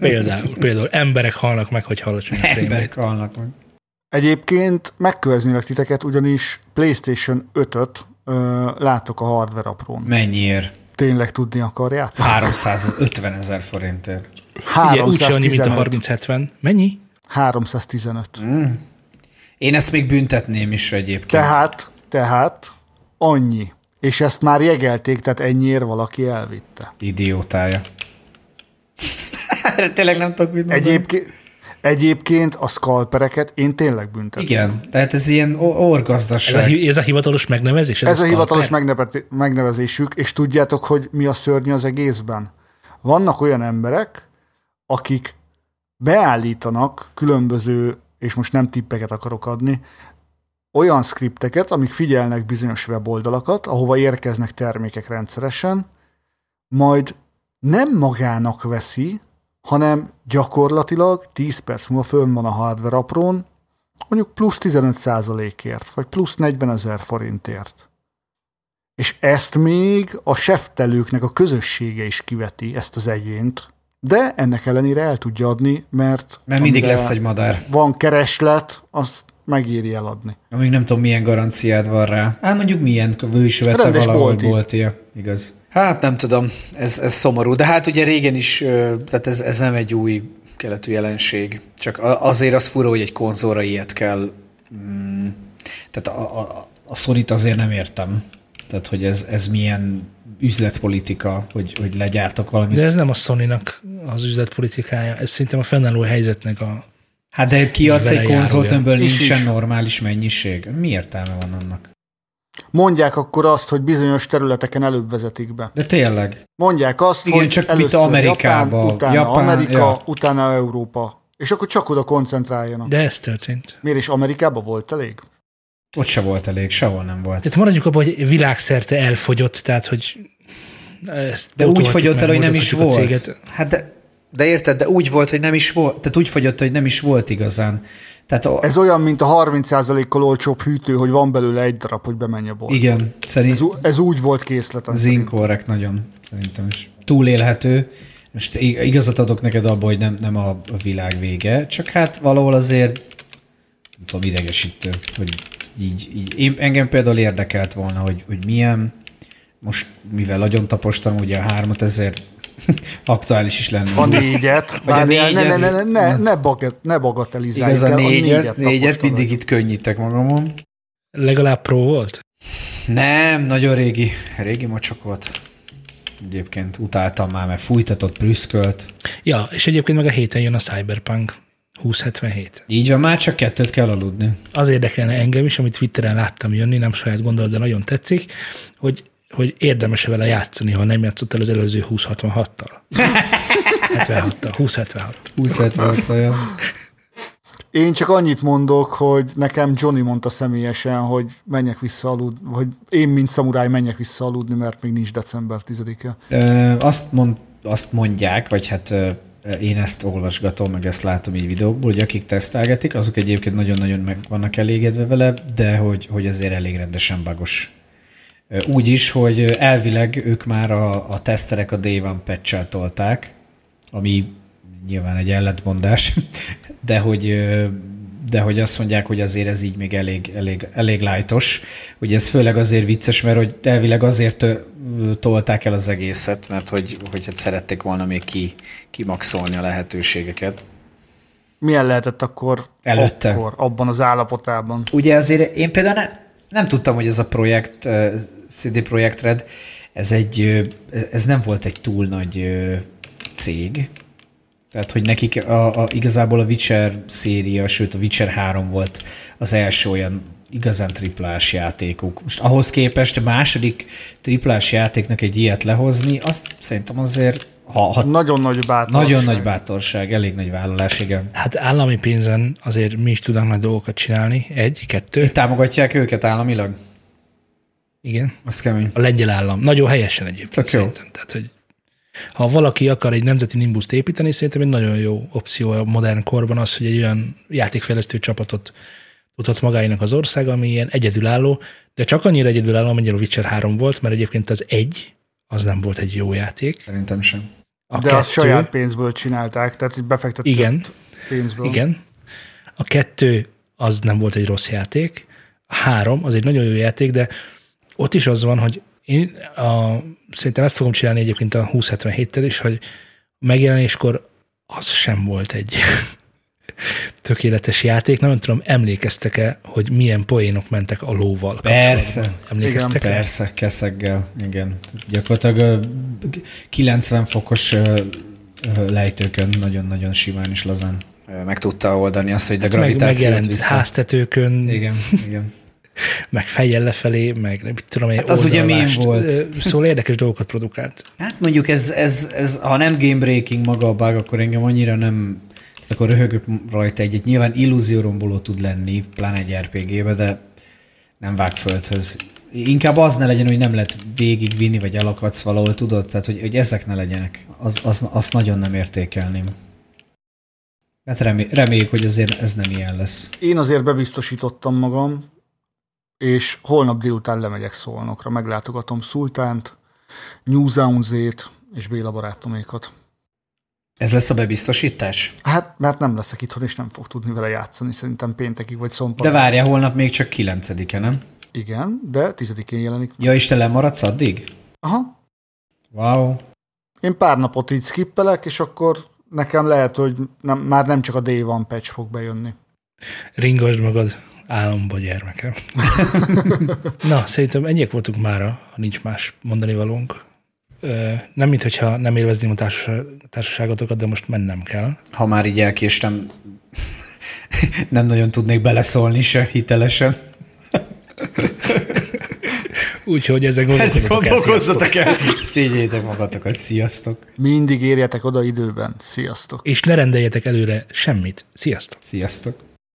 Például, például emberek halnak meg, hogy halacsony a frame rate. Emberek halnak meg. Egyébként megköveznélek titeket, ugyanis PlayStation 5-öt ö, látok a hardware aprón. Mennyiért? Tényleg tudni akarjátok? 350 ezer forintért. Ugye, úgyse annyi, mint a 315. 3070. Mennyi? 315. Én ezt még büntetném is egyébként. Tehát, tehát annyi. És ezt már jegelték, tehát ennyiért valaki elvitte. Idiótája. Tényleg nem tudok mit mondani. Egyébként, egyébként a scalpereket én tényleg büntetem. Igen, tehát ez ilyen o- Ez a, orgazdaság. ez a hivatalos megnevezés? Ez a hivatalos scalper? megneve- megnevezésük, és tudjátok, hogy mi a szörnyű az egészben? Vannak olyan emberek, akik beállítanak különböző, és most nem tippeket akarok adni, olyan skripteket, amik figyelnek bizonyos weboldalakat, ahova érkeznek termékek rendszeresen, majd nem magának veszi, hanem gyakorlatilag 10 perc múlva fönn van a hardware aprón, mondjuk plusz 15%-ért, vagy plusz 40 ezer forintért. És ezt még a seftelőknek a közössége is kiveti, ezt az egyént, de ennek ellenére el tudja adni, mert, Mert mindig lesz egy madár. van kereslet, azt megéri eladni. Amíg nem tudom, milyen garanciád van rá. Hát mondjuk milyen, ő is vette Rendes valahol bolti. boltja. Igaz. Hát nem tudom, ez, ez szomorú. De hát ugye régen is, tehát ez, ez nem egy új keletű jelenség. Csak azért az fura, hogy egy konzolra ilyet kell. Mm, tehát a, a, a Sony-t azért nem értem. Tehát, hogy ez, ez milyen üzletpolitika, hogy, hogy legyártak valamit. De ez nem a Sony-nak az üzletpolitikája, ez szerintem a fennálló helyzetnek a... Hát de kiadsz egy konzolt, amiből nincsen is. normális mennyiség. Mi értelme van annak? Mondják akkor azt, hogy bizonyos területeken előbb vezetik be. De tényleg. Mondják azt, Igen, hogy csak mit először Amerikába, Japán, utána Japán, Amerika, ja. utána Európa. És akkor csak oda koncentráljanak. De... Ez történt. Miért is Amerikában volt elég? Ott se volt elég, sehol nem volt. Tehát maradjuk abban, hogy világszerte elfogyott, tehát hogy ezt De úgy fogyott el, hogy nem is volt. céget. Hát de, de érted, de úgy volt, hogy nem is volt. Tehát úgy fogyott, hogy nem is volt igazán. Tehát a, Ez olyan, mint a 30%-kal olcsóbb hűtő, hogy van belőle egy darab, hogy bemenj a boltba. igen, Ez, szerint ú- ez úgy volt készleten. az szerint. inkorrekt nagyon, szerintem is. Túlélhető. Most ig- igazat adok neked abba, hogy nem, nem a világ vége, csak hát valahol azért nem tudom, idegesítő, hogy így, így. Én, engem például érdekelt volna, hogy, hogy milyen, most mivel nagyon tapostam, ugye a 3000 Aktuális is lenne. A négyet. Vagy a Várjál, ne, ne, négyet. ne, ne, ne, bagat, ne bagatelizálj. Igaz, a négyet, négyet tapasztalod. mindig itt könnyítek magamon. Legalább pro volt? Nem, nagyon régi, régi mocsok volt. Egyébként utáltam már, mert fújtatott, prüszkölt. Ja, és egyébként meg a héten jön a Cyberpunk 2077. Így van, már csak kettőt kell aludni. Az érdekelne engem is, amit Twitteren láttam jönni, nem saját gondolat, de nagyon tetszik, hogy, hogy érdemes-e vele játszani, ha nem játszott el az előző 2066-tal. 76-tal, 2076 20 olyan. Én csak annyit mondok, hogy nekem Johnny mondta személyesen, hogy menjek vissza aludni, hogy én, mint szamuráj, menjek vissza aludni, mert még nincs december 10-e. Ö, azt, mond, azt mondják, vagy hát ö, én ezt olvasgatom, meg ezt látom így videókból, hogy akik tesztelgetik, azok egyébként nagyon-nagyon meg vannak elégedve vele, de hogy, hogy azért elég rendesen bagos. Ö, Úgy is, hogy elvileg ők már a, a teszterek a Day One patch tolták, ami nyilván egy ellentmondás, de hogy, ö, de hogy azt mondják, hogy azért ez így még elég, elég, elég lájtos. Ugye ez főleg azért vicces, mert hogy elvileg azért tolták el az egészet, mert hogy, hogy hát szerették volna még ki, kimaxolni a lehetőségeket. Milyen lehetett akkor Előtte. akkor, abban az állapotában? Ugye azért én például ne, nem tudtam, hogy ez a projekt, CD Projekt Red, ez, egy, ez nem volt egy túl nagy cég. Tehát, hogy nekik a, a, igazából a Witcher széria, sőt a Witcher 3 volt az első olyan igazán triplás játékuk. Most ahhoz képest a második triplás játéknak egy ilyet lehozni, azt szerintem azért, ha, ha Nagyon nagy bátorság. nagyon nagy bátorság, elég nagy vállalás, igen. Hát állami pénzen azért mi is tudunk nagy dolgokat csinálni. Egy, kettő. Támogatják őket államilag? Igen. Az kemény. A lengyel állam. Nagyon helyesen egyébként. Tök jó. Tehát, hogy ha valaki akar egy nemzeti nimbuszt építeni, szerintem egy nagyon jó opció a modern korban az, hogy egy olyan játékfejlesztő csapatot tudhat magáinak az ország, ami ilyen egyedülálló, de csak annyira egyedülálló, amennyire a Witcher 3 volt, mert egyébként az egy, az nem volt egy jó játék. Szerintem sem. A De azt saját pénzből csinálták, tehát befektetett Igen. pénzből. Igen. A kettő az nem volt egy rossz játék. A három az egy nagyon jó játék, de ott is az van, hogy én a, szerintem ezt fogom csinálni egyébként a 2077-tel is, hogy megjelenéskor az sem volt egy tökéletes játék. Nem tudom, emlékeztek-e, hogy milyen poénok mentek a lóval? Persze. Emlékeztek Igen, rá? Persze, keszeggel, igen. Gyakorlatilag ö, 90 fokos lejtőkön nagyon-nagyon simán is lazán meg tudta oldani azt, hogy de Meg, gravitációt megjelent vissza. háztetőkön, Igen, igen. meg fejjel lefelé, meg nem tudom, Hát az ugye oldalmást. volt. Szóval érdekes dolgokat produkált. Hát mondjuk ez, ez, ez, ha nem game breaking maga a bug, akkor engem annyira nem, akkor röhögök rajta egyet. Nyilván illúzióromboló tud lenni, pláne egy RPG-be, de nem vág földhöz. Inkább az ne legyen, hogy nem lehet végigvinni, vagy elakadsz valahol, tudod? Tehát, hogy, hogy ezek ne legyenek. Az, az, azt nagyon nem értékelném. Hát remé, reméljük, hogy azért ez nem ilyen lesz. Én azért bebiztosítottam magam, és holnap délután lemegyek Szolnokra, meglátogatom Szultánt, New Zounzét és Béla barátomékat. Ez lesz a bebiztosítás? Hát, mert nem leszek itthon, és nem fog tudni vele játszani, szerintem péntekig vagy De szombaton. várja, holnap még csak kilencedike, nem? Igen, de tizedikén jelenik. meg. Ja, és te lemaradsz addig? Aha. Wow. Én pár napot így skippelek, és akkor nekem lehet, hogy nem, már nem csak a Day One patch fog bejönni. Ringosd magad álomba, gyermekem. Na, szerintem ennyiek voltunk mára, ha nincs más mondani valónk. Nem, mint hogyha nem élvezném a társaság- társaságotokat, de most mennem kell. ha már így elkéstem, nem nagyon tudnék beleszólni se hitelesen. Úgyhogy Ezt gondolkozzatok el. gondolkozzatok el. Szégyétek magatokat. Sziasztok. Mindig érjetek oda időben. Sziasztok! És ne rendeljetek előre semmit. Sziasztok! Sziasztok.